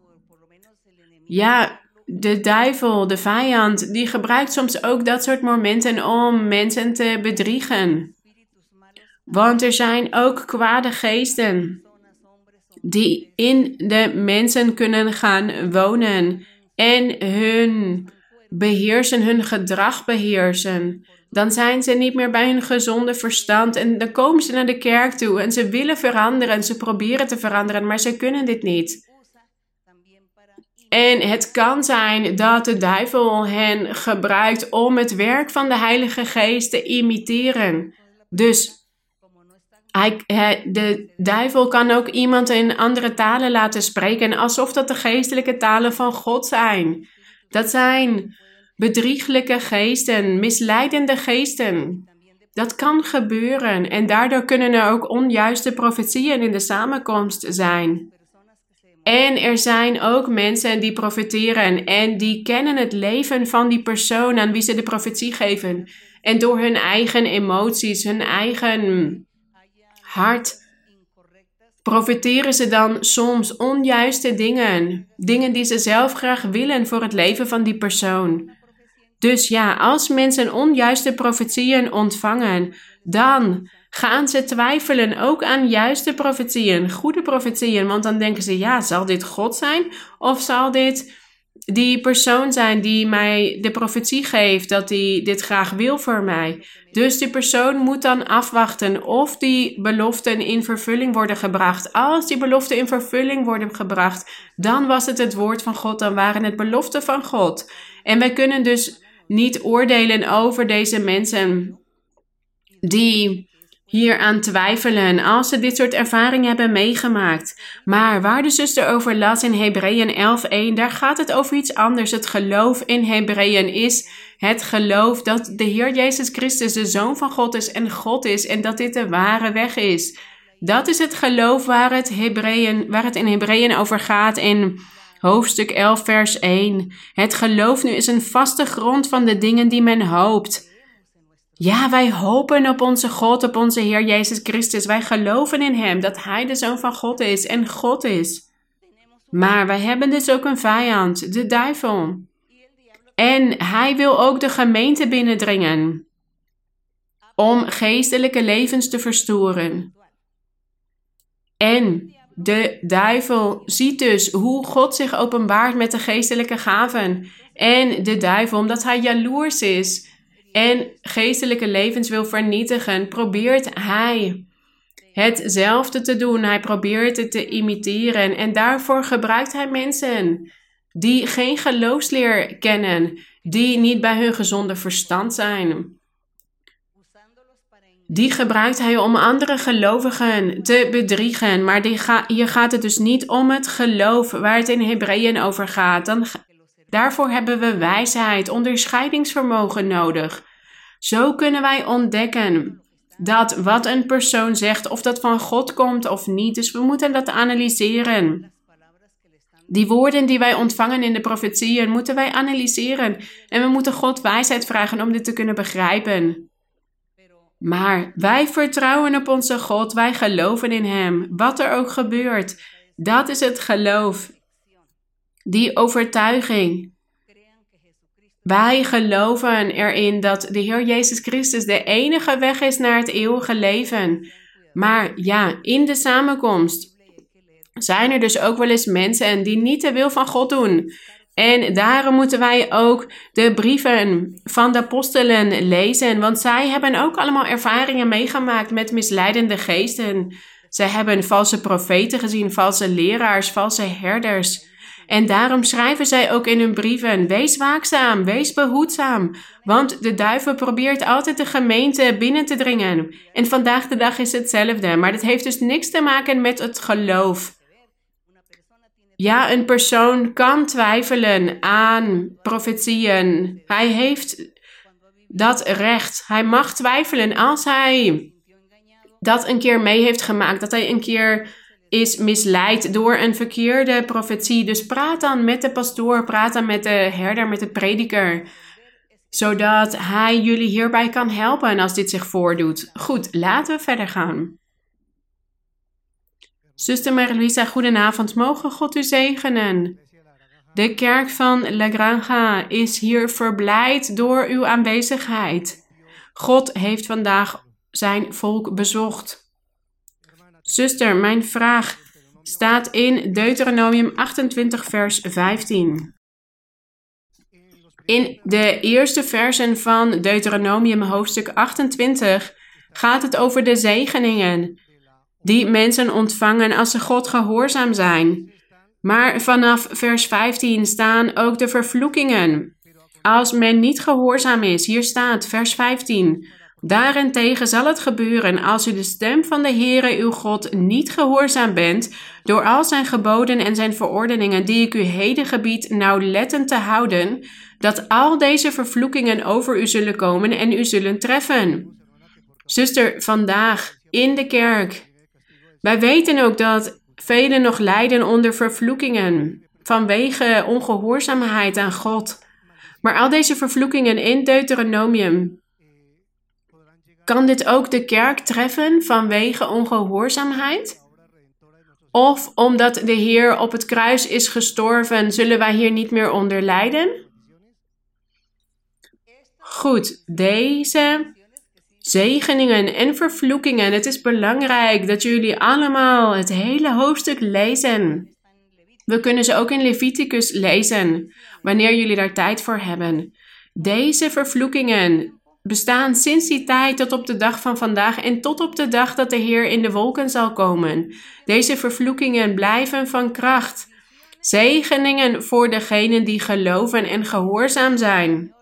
Ja, de duivel, de vijand, die gebruikt soms ook dat soort momenten om mensen te bedriegen. Want er zijn ook kwade geesten die in de mensen kunnen gaan wonen en hun beheersen, hun gedrag beheersen. Dan zijn ze niet meer bij hun gezonde verstand en dan komen ze naar de kerk toe en ze willen veranderen en ze proberen te veranderen, maar ze kunnen dit niet. En het kan zijn dat de duivel hen gebruikt om het werk van de Heilige Geest te imiteren. Dus de duivel kan ook iemand in andere talen laten spreken, alsof dat de geestelijke talen van God zijn. Dat zijn bedrieglijke geesten, misleidende geesten. Dat kan gebeuren en daardoor kunnen er ook onjuiste profetieën in de samenkomst zijn. En er zijn ook mensen die profeteren en die kennen het leven van die persoon aan wie ze de profetie geven. En door hun eigen emoties, hun eigen hart, profiteren ze dan soms onjuiste dingen. Dingen die ze zelf graag willen voor het leven van die persoon. Dus ja, als mensen onjuiste profetieën ontvangen, dan gaan ze twijfelen ook aan juiste profetieën, goede profetieën. Want dan denken ze, ja, zal dit God zijn? Of zal dit die persoon zijn die mij de profetie geeft dat hij dit graag wil voor mij? Dus die persoon moet dan afwachten of die beloften in vervulling worden gebracht. Als die beloften in vervulling worden gebracht, dan was het het woord van God, dan waren het beloften van God. En wij kunnen dus niet oordelen over deze mensen die hier aan twijfelen als ze dit soort ervaringen hebben meegemaakt. Maar waar de zuster over las in Hebreeën 11:1, daar gaat het over iets anders. Het geloof in Hebreeën is het geloof dat de Heer Jezus Christus de Zoon van God is en God is en dat dit de ware weg is. Dat is het geloof waar het, Hebreeën, waar het in Hebreeën over gaat in hoofdstuk 11, vers 1. Het geloof nu is een vaste grond van de dingen die men hoopt. Ja, wij hopen op onze God, op onze Heer Jezus Christus. Wij geloven in Hem, dat Hij de Zoon van God is en God is. Maar wij hebben dus ook een vijand, de duivel. En hij wil ook de gemeente binnendringen om geestelijke levens te verstoren. En de duivel ziet dus hoe God zich openbaart met de geestelijke gaven. En de duivel, omdat hij jaloers is, en geestelijke levens wil vernietigen, probeert hij hetzelfde te doen. Hij probeert het te imiteren en daarvoor gebruikt hij mensen die geen geloofsleer kennen, die niet bij hun gezonde verstand zijn. Die gebruikt hij om andere gelovigen te bedriegen. Maar die hier gaat het dus niet om het geloof waar het in Hebreeën over gaat. Dan, Daarvoor hebben we wijsheid, onderscheidingsvermogen nodig. Zo kunnen wij ontdekken dat wat een persoon zegt, of dat van God komt of niet. Dus we moeten dat analyseren. Die woorden die wij ontvangen in de profetieën moeten wij analyseren. En we moeten God wijsheid vragen om dit te kunnen begrijpen. Maar wij vertrouwen op onze God, wij geloven in Hem, wat er ook gebeurt. Dat is het geloof die overtuiging. Wij geloven erin dat de Heer Jezus Christus de enige weg is naar het eeuwige leven. Maar ja, in de samenkomst zijn er dus ook wel eens mensen die niet de wil van God doen. En daarom moeten wij ook de brieven van de apostelen lezen, want zij hebben ook allemaal ervaringen meegemaakt met misleidende geesten. Zij hebben valse profeten gezien, valse leraars, valse herders. En daarom schrijven zij ook in hun brieven: wees waakzaam, wees behoedzaam. Want de duivel probeert altijd de gemeente binnen te dringen. En vandaag de dag is hetzelfde, maar dat heeft dus niks te maken met het geloof. Ja, een persoon kan twijfelen aan profetieën. Hij heeft dat recht. Hij mag twijfelen als hij dat een keer mee heeft gemaakt. Dat hij een keer is misleid door een verkeerde profetie. Dus praat dan met de pastoor, praat dan met de herder, met de prediker. Zodat hij jullie hierbij kan helpen als dit zich voordoet. Goed, laten we verder gaan. Zuster Marie-Louisa, goedenavond. Mogen God u zegenen. De kerk van La Granja is hier verblijd door uw aanwezigheid. God heeft vandaag zijn volk bezocht. Zuster, mijn vraag staat in Deuteronomium 28, vers 15. In de eerste versen van Deuteronomium hoofdstuk 28 gaat het over de zegeningen die mensen ontvangen als ze God gehoorzaam zijn. Maar vanaf vers 15 staan ook de vervloekingen. Als men niet gehoorzaam is, hier staat vers 15. Daarentegen zal het gebeuren als u de stem van de Heere uw God niet gehoorzaam bent, door al zijn geboden en zijn verordeningen die ik u heden gebied nauwlettend te houden, dat al deze vervloekingen over u zullen komen en u zullen treffen. Zuster, vandaag in de kerk. Wij weten ook dat velen nog lijden onder vervloekingen vanwege ongehoorzaamheid aan God. Maar al deze vervloekingen in Deuteronomium kan dit ook de kerk treffen vanwege ongehoorzaamheid? Of omdat de Heer op het kruis is gestorven, zullen wij hier niet meer onder lijden? Goed, deze zegeningen en vervloekingen. Het is belangrijk dat jullie allemaal het hele hoofdstuk lezen. We kunnen ze ook in Leviticus lezen, wanneer jullie daar tijd voor hebben. Deze vervloekingen bestaan sinds die tijd tot op de dag van vandaag en tot op de dag dat de Heer in de wolken zal komen. Deze vervloekingen blijven van kracht. Zegeningen voor degenen die geloven en gehoorzaam zijn.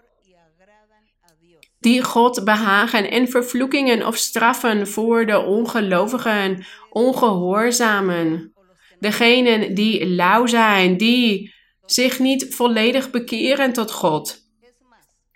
Die God behagen en vervloekingen of straffen voor de ongelovigen, ongehoorzamen. Degenen die lauw zijn, die zich niet volledig bekeren tot God.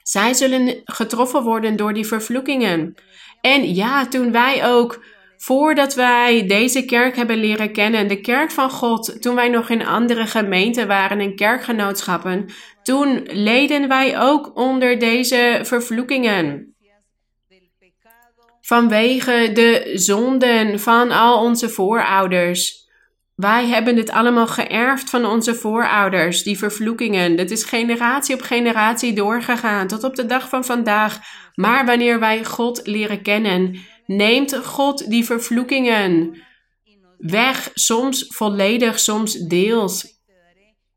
Zij zullen getroffen worden door die vervloekingen. En ja, toen wij ook, voordat wij deze kerk hebben leren kennen, de kerk van God, toen wij nog in andere gemeenten waren en kerkgenootschappen, toen leden wij ook onder deze vervloekingen. Vanwege de zonden van al onze voorouders. Wij hebben dit allemaal geërfd van onze voorouders, die vervloekingen. Dat is generatie op generatie doorgegaan tot op de dag van vandaag. Maar wanneer wij God leren kennen, neemt God die vervloekingen weg, soms volledig, soms deels.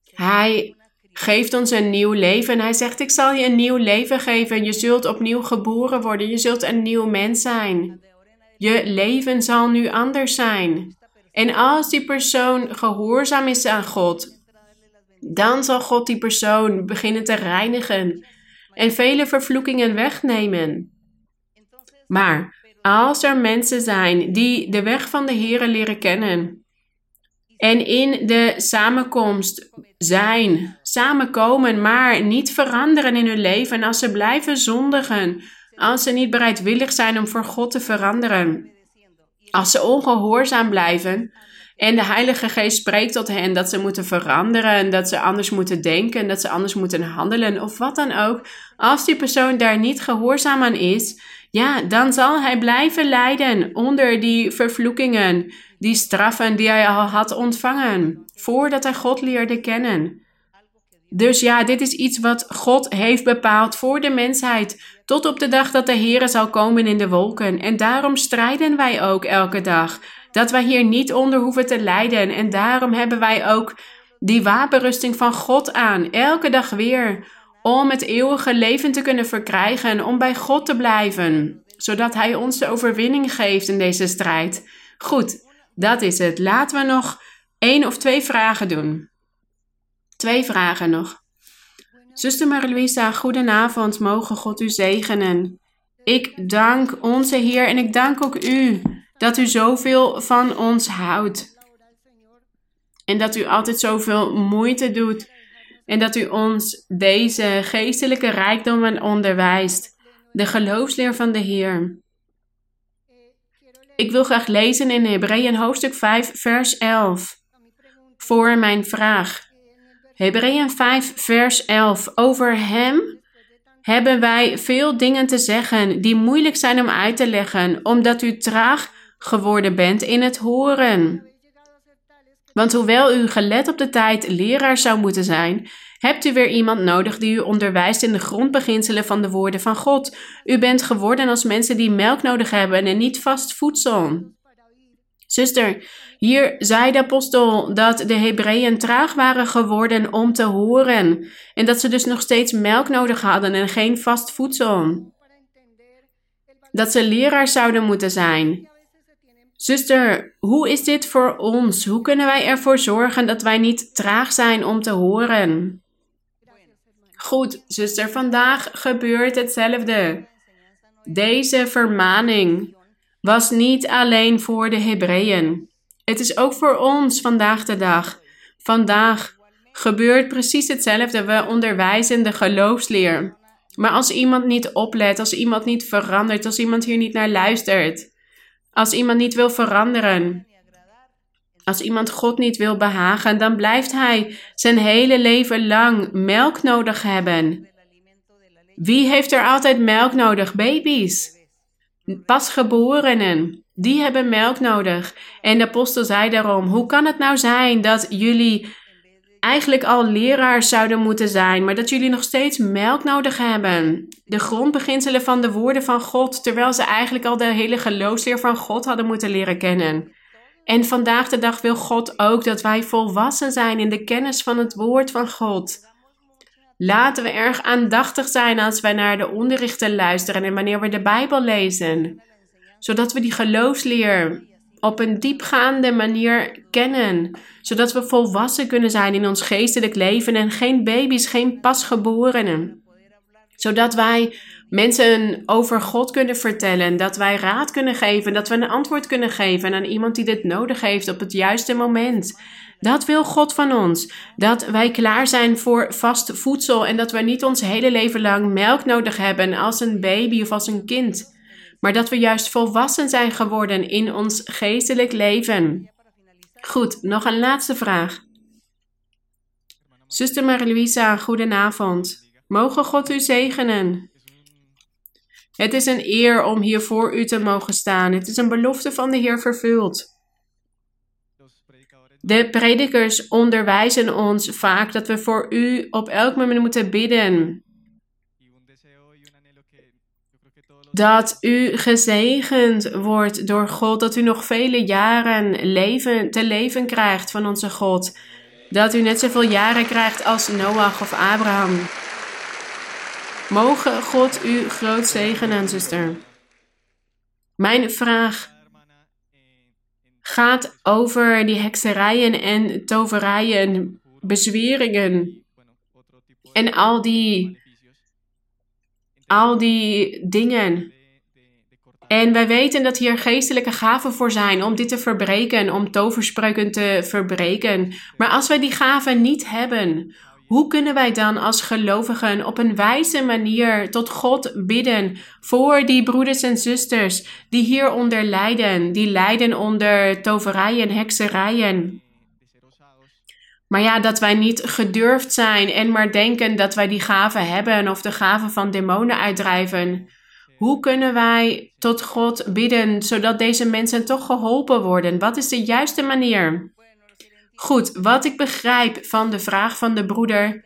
Hij geeft ons een nieuw leven. Hij zegt: Ik zal je een nieuw leven geven. Je zult opnieuw geboren worden. Je zult een nieuw mens zijn. Je leven zal nu anders zijn. En als die persoon gehoorzaam is aan God, dan zal God die persoon beginnen te reinigen en vele vervloekingen wegnemen. Maar als er mensen zijn die de weg van de Heer leren kennen en in de samenkomst zijn, samenkomen, maar niet veranderen in hun leven, als ze blijven zondigen, als ze niet bereidwillig zijn om voor God te veranderen, als ze ongehoorzaam blijven en de Heilige Geest spreekt tot hen dat ze moeten veranderen, dat ze anders moeten denken, dat ze anders moeten handelen of wat dan ook. Als die persoon daar niet gehoorzaam aan is, ja, dan zal hij blijven lijden onder die vervloekingen, die straffen die hij al had ontvangen, voordat hij God leerde kennen. Dus ja, dit is iets wat God heeft bepaald voor de mensheid, tot op de dag dat de Heer zal komen in de wolken. En daarom strijden wij ook elke dag. Dat wij hier niet onder hoeven te lijden. En daarom hebben wij ook die wapenrusting van God aan, elke dag weer, om het eeuwige leven te kunnen verkrijgen, om bij God te blijven, zodat Hij ons de overwinning geeft in deze strijd. Goed, dat is het. Laten we nog één of twee vragen doen. Twee vragen nog. Zuster Marie-Louisa, goedenavond. Mogen God u zegenen. Ik dank onze Heer en ik dank ook u dat u zoveel van ons houdt. En dat u altijd zoveel moeite doet. En dat u ons deze geestelijke rijkdommen onderwijst. De geloofsleer van de Heer. Ik wil graag lezen in Hebreeën hoofdstuk 5, vers 11. Voor mijn vraag. Hebreeën 5, vers 11. Over Hem hebben wij veel dingen te zeggen die moeilijk zijn om uit te leggen, omdat u traag geworden bent in het horen. Want hoewel u gelet op de tijd leraar zou moeten zijn, hebt u weer iemand nodig die u onderwijst in de grondbeginselen van de woorden van God. U bent geworden als mensen die melk nodig hebben en niet vast voedsel. Zuster, hier zei de apostel dat de Hebreeën traag waren geworden om te horen en dat ze dus nog steeds melk nodig hadden en geen vast voedsel. Dat ze leraar zouden moeten zijn. Zuster, hoe is dit voor ons? Hoe kunnen wij ervoor zorgen dat wij niet traag zijn om te horen? Goed, zuster, vandaag gebeurt hetzelfde. Deze vermaning was niet alleen voor de Hebreeën. Het is ook voor ons vandaag de dag. Vandaag gebeurt precies hetzelfde. We onderwijzen de geloofsleer. Maar als iemand niet oplet, als iemand niet verandert, als iemand hier niet naar luistert, als iemand niet wil veranderen, als iemand God niet wil behagen, dan blijft hij zijn hele leven lang melk nodig hebben. Wie heeft er altijd melk nodig? Baby's. Pasgeborenen. Die hebben melk nodig. En de apostel zei daarom: Hoe kan het nou zijn dat jullie eigenlijk al leraars zouden moeten zijn, maar dat jullie nog steeds melk nodig hebben. De grondbeginselen van de woorden van God, terwijl ze eigenlijk al de hele geloofsleer van God hadden moeten leren kennen. En vandaag de dag wil God ook dat wij volwassen zijn in de kennis van het woord van God. Laten we erg aandachtig zijn als wij naar de onderrichten luisteren en wanneer we de Bijbel lezen, zodat we die geloofsleer op een diepgaande manier kennen, zodat we volwassen kunnen zijn in ons geestelijk leven en geen baby's, geen pasgeborenen. Zodat wij mensen over God kunnen vertellen, dat wij raad kunnen geven, dat we een antwoord kunnen geven aan iemand die dit nodig heeft op het juiste moment. Dat wil God van ons. Dat wij klaar zijn voor vast voedsel en dat we niet ons hele leven lang melk nodig hebben als een baby of als een kind. Maar dat we juist volwassen zijn geworden in ons geestelijk leven. Goed, nog een laatste vraag. Zuster Marie-Louisa, goedenavond. Mogen God u zegenen? Het is een eer om hier voor u te mogen staan. Het is een belofte van de Heer vervuld. De predikers onderwijzen ons vaak dat we voor u op elk moment moeten bidden. Dat u gezegend wordt door God, dat u nog vele jaren leven, te leven krijgt van onze God. Dat u net zoveel jaren krijgt als Noach of Abraham. Mogen God u groot zegenen, zuster. Mijn vraag gaat over die hekserijen en toverijen, bezweringen en al die, al die dingen. En wij weten dat hier geestelijke gaven voor zijn om dit te verbreken, om toverspreuken te verbreken. Maar als wij die gaven niet hebben, hoe kunnen wij dan als gelovigen op een wijze manier tot God bidden voor die broeders en zusters die hieronder lijden, die lijden onder toverijen, hekserijen? Maar ja, dat wij niet gedurfd zijn en maar denken dat wij die gaven hebben of de gaven van demonen uitdrijven. Hoe kunnen wij tot God bidden zodat deze mensen toch geholpen worden? Wat is de juiste manier? Goed, wat ik begrijp van de vraag van de broeder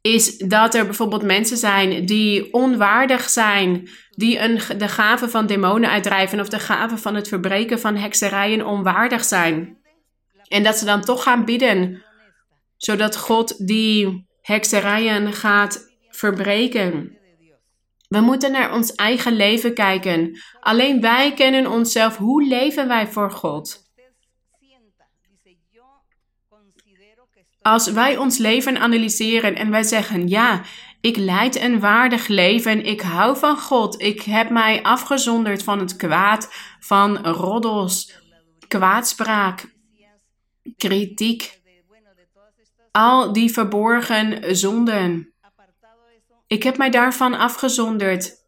is dat er bijvoorbeeld mensen zijn die onwaardig zijn, die een, de gave van demonen uitdrijven of de gave van het verbreken van hekserijen onwaardig zijn. En dat ze dan toch gaan bidden, zodat God die hekserijen gaat verbreken. We moeten naar ons eigen leven kijken. Alleen wij kennen onszelf. Hoe leven wij voor God? Als wij ons leven analyseren en wij zeggen: Ja, ik leid een waardig leven, ik hou van God, ik heb mij afgezonderd van het kwaad, van roddels, kwaadspraak, kritiek, al die verborgen zonden. Ik heb mij daarvan afgezonderd.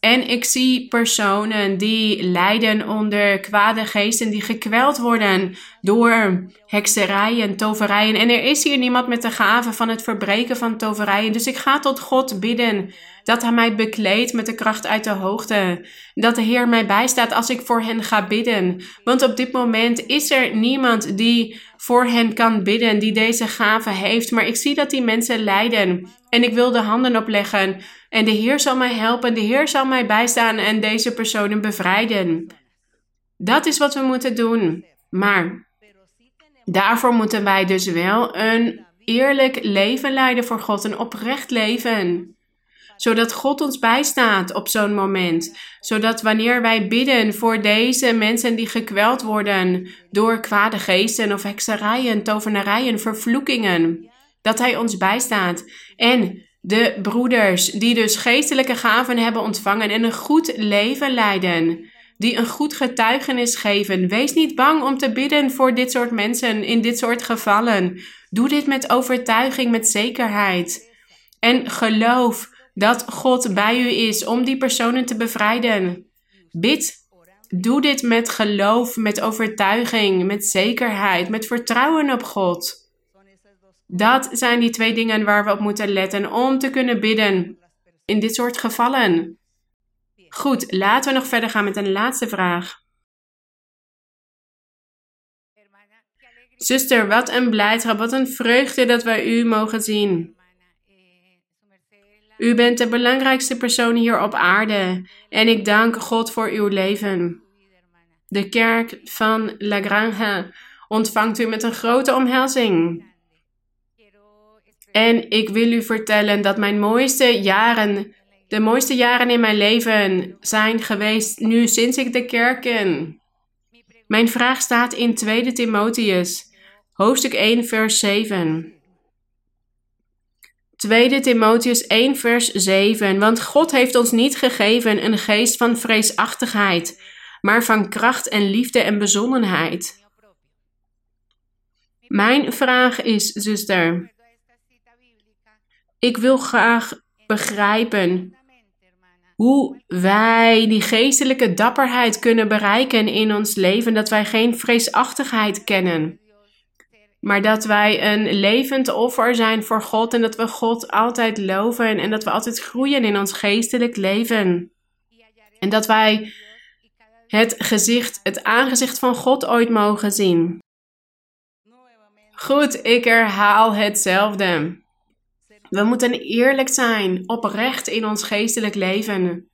En ik zie personen die lijden onder kwade geesten, die gekweld worden door hekserijen, toverijen. En er is hier niemand met de gave van het verbreken van toverijen. Dus ik ga tot God bidden dat Hij mij bekleedt met de kracht uit de hoogte. Dat de Heer mij bijstaat als ik voor hen ga bidden. Want op dit moment is er niemand die voor hen kan bidden, die deze gave heeft. Maar ik zie dat die mensen lijden. En ik wil de handen opleggen. En de Heer zal mij helpen, de Heer zal mij bijstaan en deze personen bevrijden. Dat is wat we moeten doen. Maar daarvoor moeten wij dus wel een eerlijk leven leiden voor God, een oprecht leven zodat God ons bijstaat op zo'n moment. Zodat wanneer wij bidden voor deze mensen die gekweld worden door kwade geesten of hekserijen, tovenarijen, vervloekingen, dat Hij ons bijstaat. En de broeders die dus geestelijke gaven hebben ontvangen en een goed leven leiden die een goed getuigenis geven. Wees niet bang om te bidden voor dit soort mensen in dit soort gevallen. Doe dit met overtuiging, met zekerheid. En geloof dat God bij u is om die personen te bevrijden. Bid. Doe dit met geloof, met overtuiging, met zekerheid, met vertrouwen op God. Dat zijn die twee dingen waar we op moeten letten om te kunnen bidden in dit soort gevallen. Goed, laten we nog verder gaan met een laatste vraag. Zuster, wat een blijdschap, wat een vreugde dat wij u mogen zien. U bent de belangrijkste persoon hier op aarde en ik dank God voor uw leven. De kerk van La Granja ontvangt u met een grote omhelzing. En ik wil u vertellen dat mijn mooiste jaren, de mooiste jaren in mijn leven zijn geweest nu sinds ik de kerk ken. Mijn vraag staat in 2 Timotheus, hoofdstuk 1, vers 7. 2 Timotheus 1, vers 7. Want God heeft ons niet gegeven een geest van vreesachtigheid, maar van kracht en liefde en bezonnenheid. Mijn vraag is, zuster, ik wil graag begrijpen hoe wij die geestelijke dapperheid kunnen bereiken in ons leven, dat wij geen vreesachtigheid kennen, maar dat wij een levend offer zijn voor God en dat we God altijd loven en dat we altijd groeien in ons geestelijk leven. En dat wij het gezicht, het aangezicht van God ooit mogen zien. Goed, ik herhaal hetzelfde. We moeten eerlijk zijn, oprecht in ons geestelijk leven.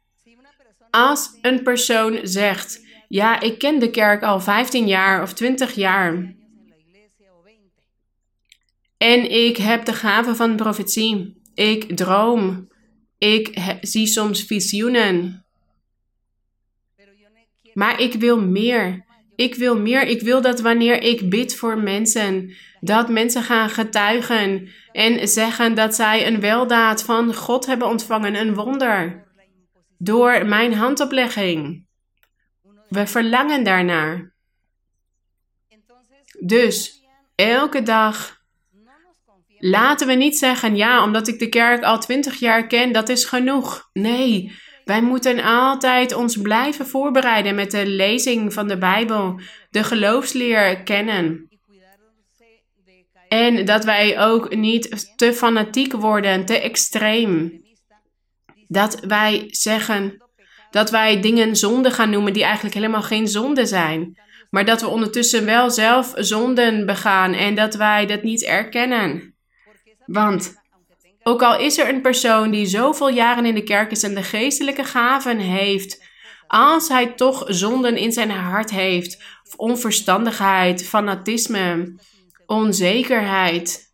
Als een persoon zegt: Ja, ik ken de kerk al 15 jaar of 20 jaar. En ik heb de gave van profetie. Ik droom. Ik zie soms visioenen. Maar ik wil meer. Ik wil meer. Ik wil dat wanneer ik bid voor mensen, dat mensen gaan getuigen en zeggen dat zij een weldaad van God hebben ontvangen, een wonder, door mijn handoplegging. We verlangen daarnaar. Dus elke dag laten we niet zeggen, ja, omdat ik de kerk al twintig jaar ken, dat is genoeg. Nee, wij moeten altijd ons blijven voorbereiden met de lezing van de Bijbel, de geloofsleer kennen. En dat wij ook niet te fanatiek worden, te extreem. Dat wij zeggen dat wij dingen zonde gaan noemen die eigenlijk helemaal geen zonde zijn. Maar dat we ondertussen wel zelf zonden begaan en dat wij dat niet erkennen. Want ook al is er een persoon die zoveel jaren in de kerk is en de geestelijke gaven heeft, als hij toch zonden in zijn hart heeft, of onverstandigheid, fanatisme, onzekerheid,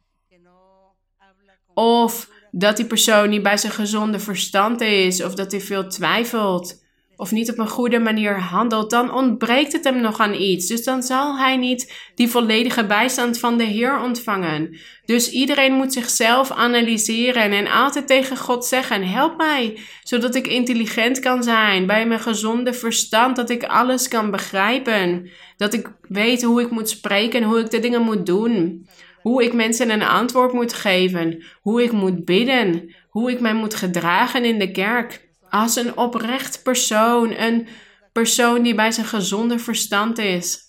of dat die persoon niet bij zijn gezonde verstand is, of dat hij veel twijfelt, of niet op een goede manier handelt, dan ontbreekt het hem nog aan iets. Dus dan zal hij niet die volledige bijstand van de Heer ontvangen. Dus iedereen moet zichzelf analyseren en altijd tegen God zeggen: Help mij, zodat ik intelligent kan zijn, bij mijn gezonde verstand, dat ik alles kan begrijpen, dat ik weet hoe ik moet spreken, hoe ik de dingen moet doen. Hoe ik mensen een antwoord moet geven, hoe ik moet bidden, hoe ik mij moet gedragen in de kerk als een oprecht persoon, een persoon die bij zijn gezonde verstand is.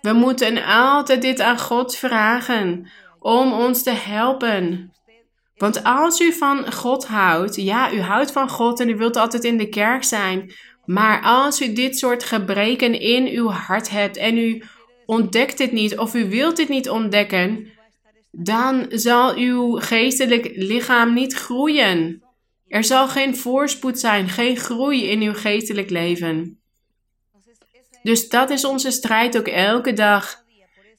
We moeten altijd dit aan God vragen om ons te helpen. Want als u van God houdt, ja, u houdt van God en u wilt altijd in de kerk zijn, maar als u dit soort gebreken in uw hart hebt en u ontdekt dit niet of u wilt dit niet ontdekken, dan zal uw geestelijk lichaam niet groeien. Er zal geen voorspoed zijn, geen groei in uw geestelijk leven. Dus dat is onze strijd ook elke dag.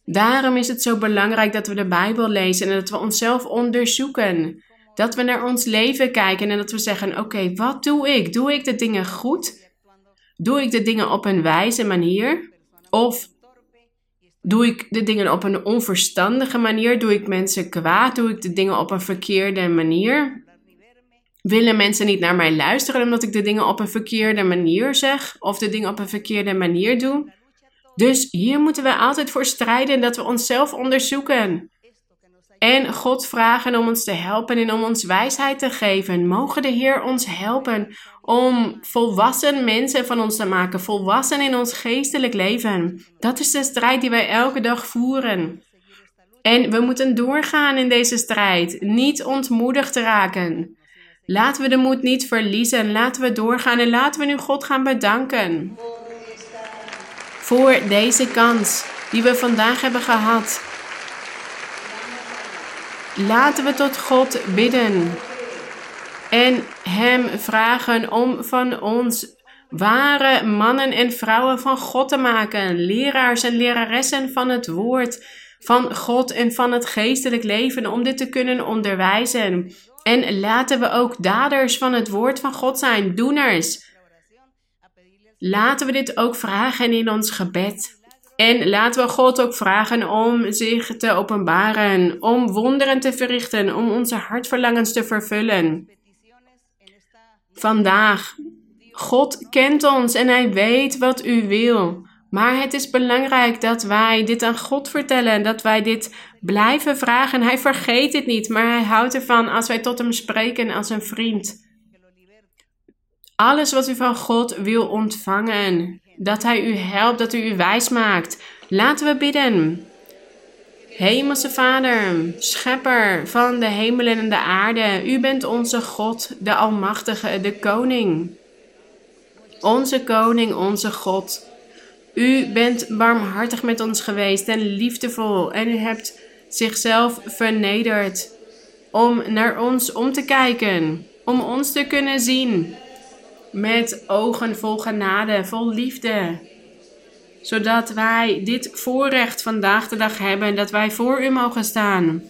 Daarom is het zo belangrijk dat we de Bijbel lezen en dat we onszelf onderzoeken. Dat we naar ons leven kijken en dat we zeggen: Oké, wat doe ik? Doe ik de dingen goed? Doe ik de dingen op een wijze manier? Of doe ik de dingen op een onverstandige manier? Doe ik mensen kwaad? Doe ik de dingen op een verkeerde manier? Willen mensen niet naar mij luisteren omdat ik de dingen op een verkeerde manier zeg of de dingen op een verkeerde manier doe. Dus hier moeten we altijd voor strijden dat we onszelf onderzoeken. En God vragen om ons te helpen en om ons wijsheid te geven. Mogen de Heer ons helpen om volwassen mensen van ons te maken, volwassen in ons geestelijk leven. Dat is de strijd die wij elke dag voeren. En we moeten doorgaan in deze strijd, niet ontmoedigd raken. Laten we de moed niet verliezen. Laten we doorgaan en laten we nu God gaan bedanken voor deze kans die we vandaag hebben gehad. Laten we tot God bidden en Hem vragen om van ons ware mannen en vrouwen van God te maken, leraars en leraressen van het woord van God en van het geestelijk leven, om dit te kunnen onderwijzen. En laten we ook daders van het woord van God zijn, doeners. Laten we dit ook vragen in ons gebed. En laten we God ook vragen om zich te openbaren, om wonderen te verrichten, om onze hartverlangens te vervullen. Vandaag, God kent ons en Hij weet wat u wil. Maar het is belangrijk dat wij dit aan God vertellen, dat wij dit blijven vragen. Hij vergeet het niet, maar Hij houdt ervan als wij tot Hem spreken als een vriend. Alles wat u van God wil ontvangen, dat Hij u helpt, dat Hij u wijs maakt. Laten we bidden. Hemelse Vader, schepper van de hemelen en de aarde, u bent onze God, de Almachtige, de Koning. Onze Koning, onze God. U bent barmhartig met ons geweest en liefdevol en u hebt zichzelf vernederd om naar ons om te kijken, om ons te kunnen zien met ogen vol genade, vol liefde. Zodat wij dit voorrecht vandaag de dag hebben, dat wij voor u mogen staan.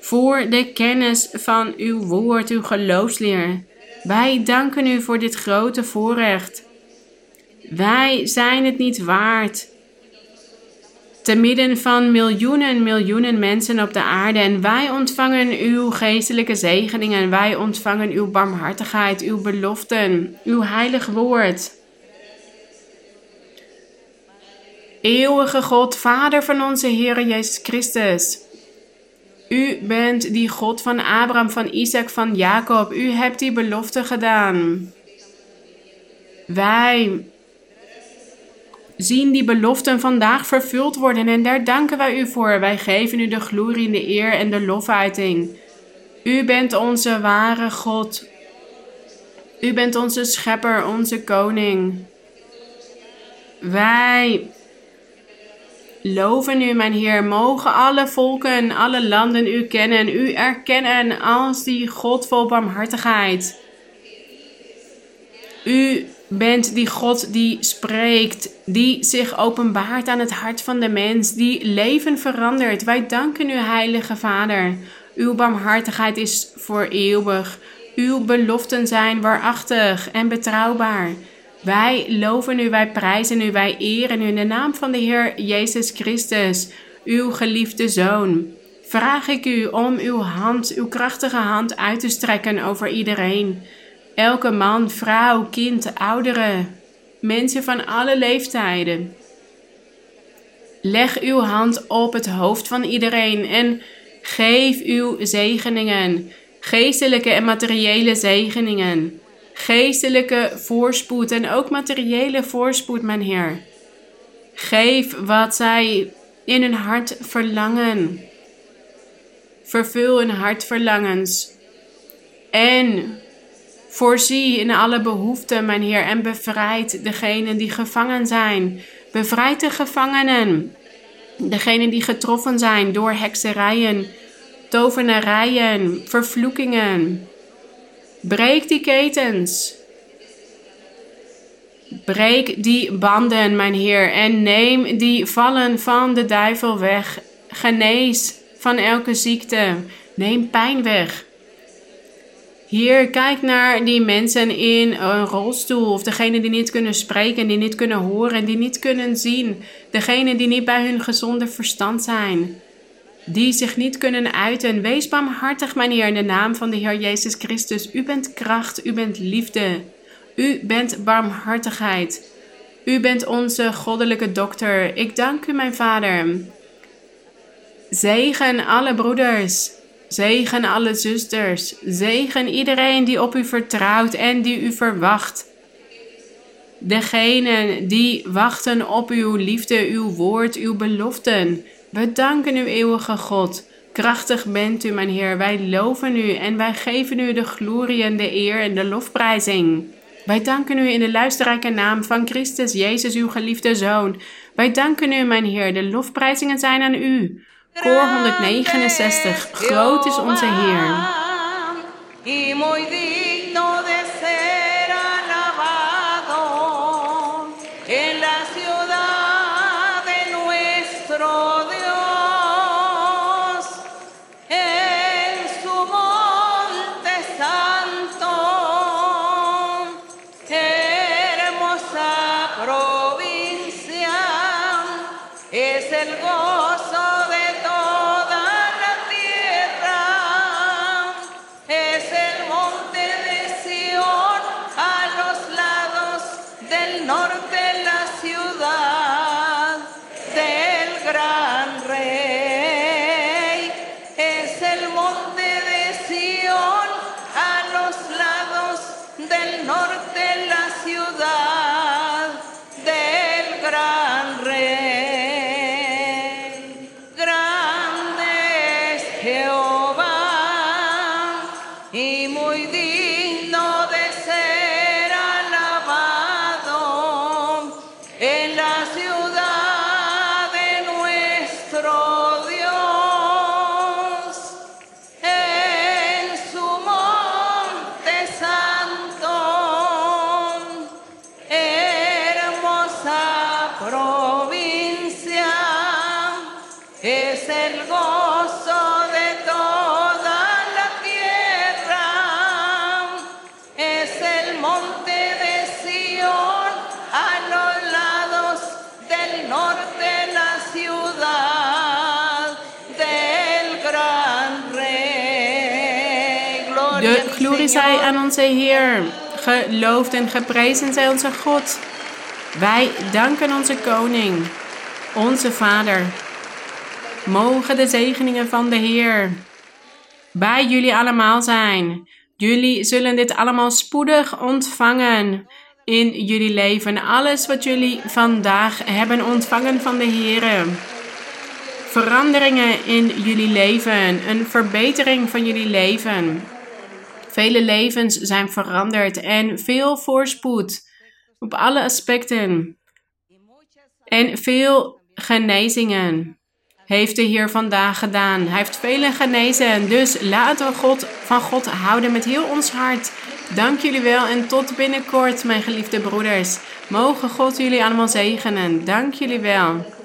Voor de kennis van uw woord, uw geloofsleer. Wij danken u voor dit grote voorrecht. Wij zijn het niet waard. Te midden van miljoenen, miljoenen mensen op de aarde. En wij ontvangen uw geestelijke zegeningen. Wij ontvangen uw barmhartigheid, uw beloften, uw heilig woord. Eeuwige God, Vader van onze Heer Jezus Christus. U bent die God van Abraham, van Isaac, van Jacob. U hebt die belofte gedaan. Wij zien die beloften vandaag vervuld worden en daar danken wij u voor. Wij geven u de glorie, de eer en de lofuiting. U bent onze ware God. U bent onze schepper, onze koning. Wij loven u, mijn Heer. Mogen alle volken, alle landen u kennen, u erkennen als die God vol barmhartigheid. U bent die God die spreekt, die zich openbaart aan het hart van de mens, die leven verandert. Wij danken u, Heilige Vader. Uw barmhartigheid is voor eeuwig. Uw beloften zijn waarachtig en betrouwbaar. Wij loven u, wij prijzen u, wij eren u in de naam van de Heer Jezus Christus, uw geliefde Zoon. Vraag ik u om uw hand, uw krachtige hand uit te strekken over iedereen Elke man, vrouw, kind, ouderen, mensen van alle leeftijden. Leg uw hand op het hoofd van iedereen en geef uw zegeningen, geestelijke en materiële zegeningen, geestelijke voorspoed en ook materiële voorspoed, mijn Heer. Geef wat zij in hun hart verlangen. Vervul hun hartverlangens. En Voorzie in alle behoeften, mijn Heer, en bevrijd degenen die gevangen zijn. Bevrijd de gevangenen, degenen die getroffen zijn door hekserijen, tovenarijen, vervloekingen. Breek die ketens. Breek die banden, mijn Heer, en neem die vallen van de duivel weg. Genees van elke ziekte. Neem pijn weg. Hier, kijk naar die mensen in een rolstoel of degene die niet kunnen spreken, die niet kunnen horen, die niet kunnen zien. Degene die niet bij hun gezonde verstand zijn. Die zich niet kunnen uiten. Wees barmhartig, mijn in de naam van de Heer Jezus Christus. U bent kracht, u bent liefde. U bent barmhartigheid. U bent onze goddelijke dokter. Ik dank u, mijn Vader. Zegen alle broeders Zegen alle zusters. Zegen iedereen die op u vertrouwt en die u verwacht. Degenen die wachten op uw liefde, uw woord, uw beloften. We danken u, eeuwige God. Krachtig bent u, mijn Heer. Wij loven u en wij geven u de glorie en de eer en de lofprijzing. Wij danken u in de luisterrijke naam van Christus Jezus, uw geliefde Zoon. Wij danken u, mijn Heer. De lofprijzingen zijn aan u. Koor 169. Groot is onze Heer. Y muy digno glorie zij aan onze Heer. Geloofd en geprezen zij onze God. Wij danken onze Koning, onze Vader. Mogen de zegeningen van de Heer bij jullie allemaal zijn. Jullie zullen dit allemaal spoedig ontvangen in jullie leven. Alles wat jullie vandaag hebben ontvangen van de Heer. Veranderingen in jullie leven, een verbetering van jullie leven. Vele levens zijn veranderd en veel voorspoed op alle aspecten. En veel genezingen heeft de Heer vandaag gedaan. Hij heeft velen genezen. Dus laten we God, van God houden met heel ons hart. Dank jullie wel en tot binnenkort, mijn geliefde broeders. Mogen God jullie allemaal zegenen. Dank jullie wel.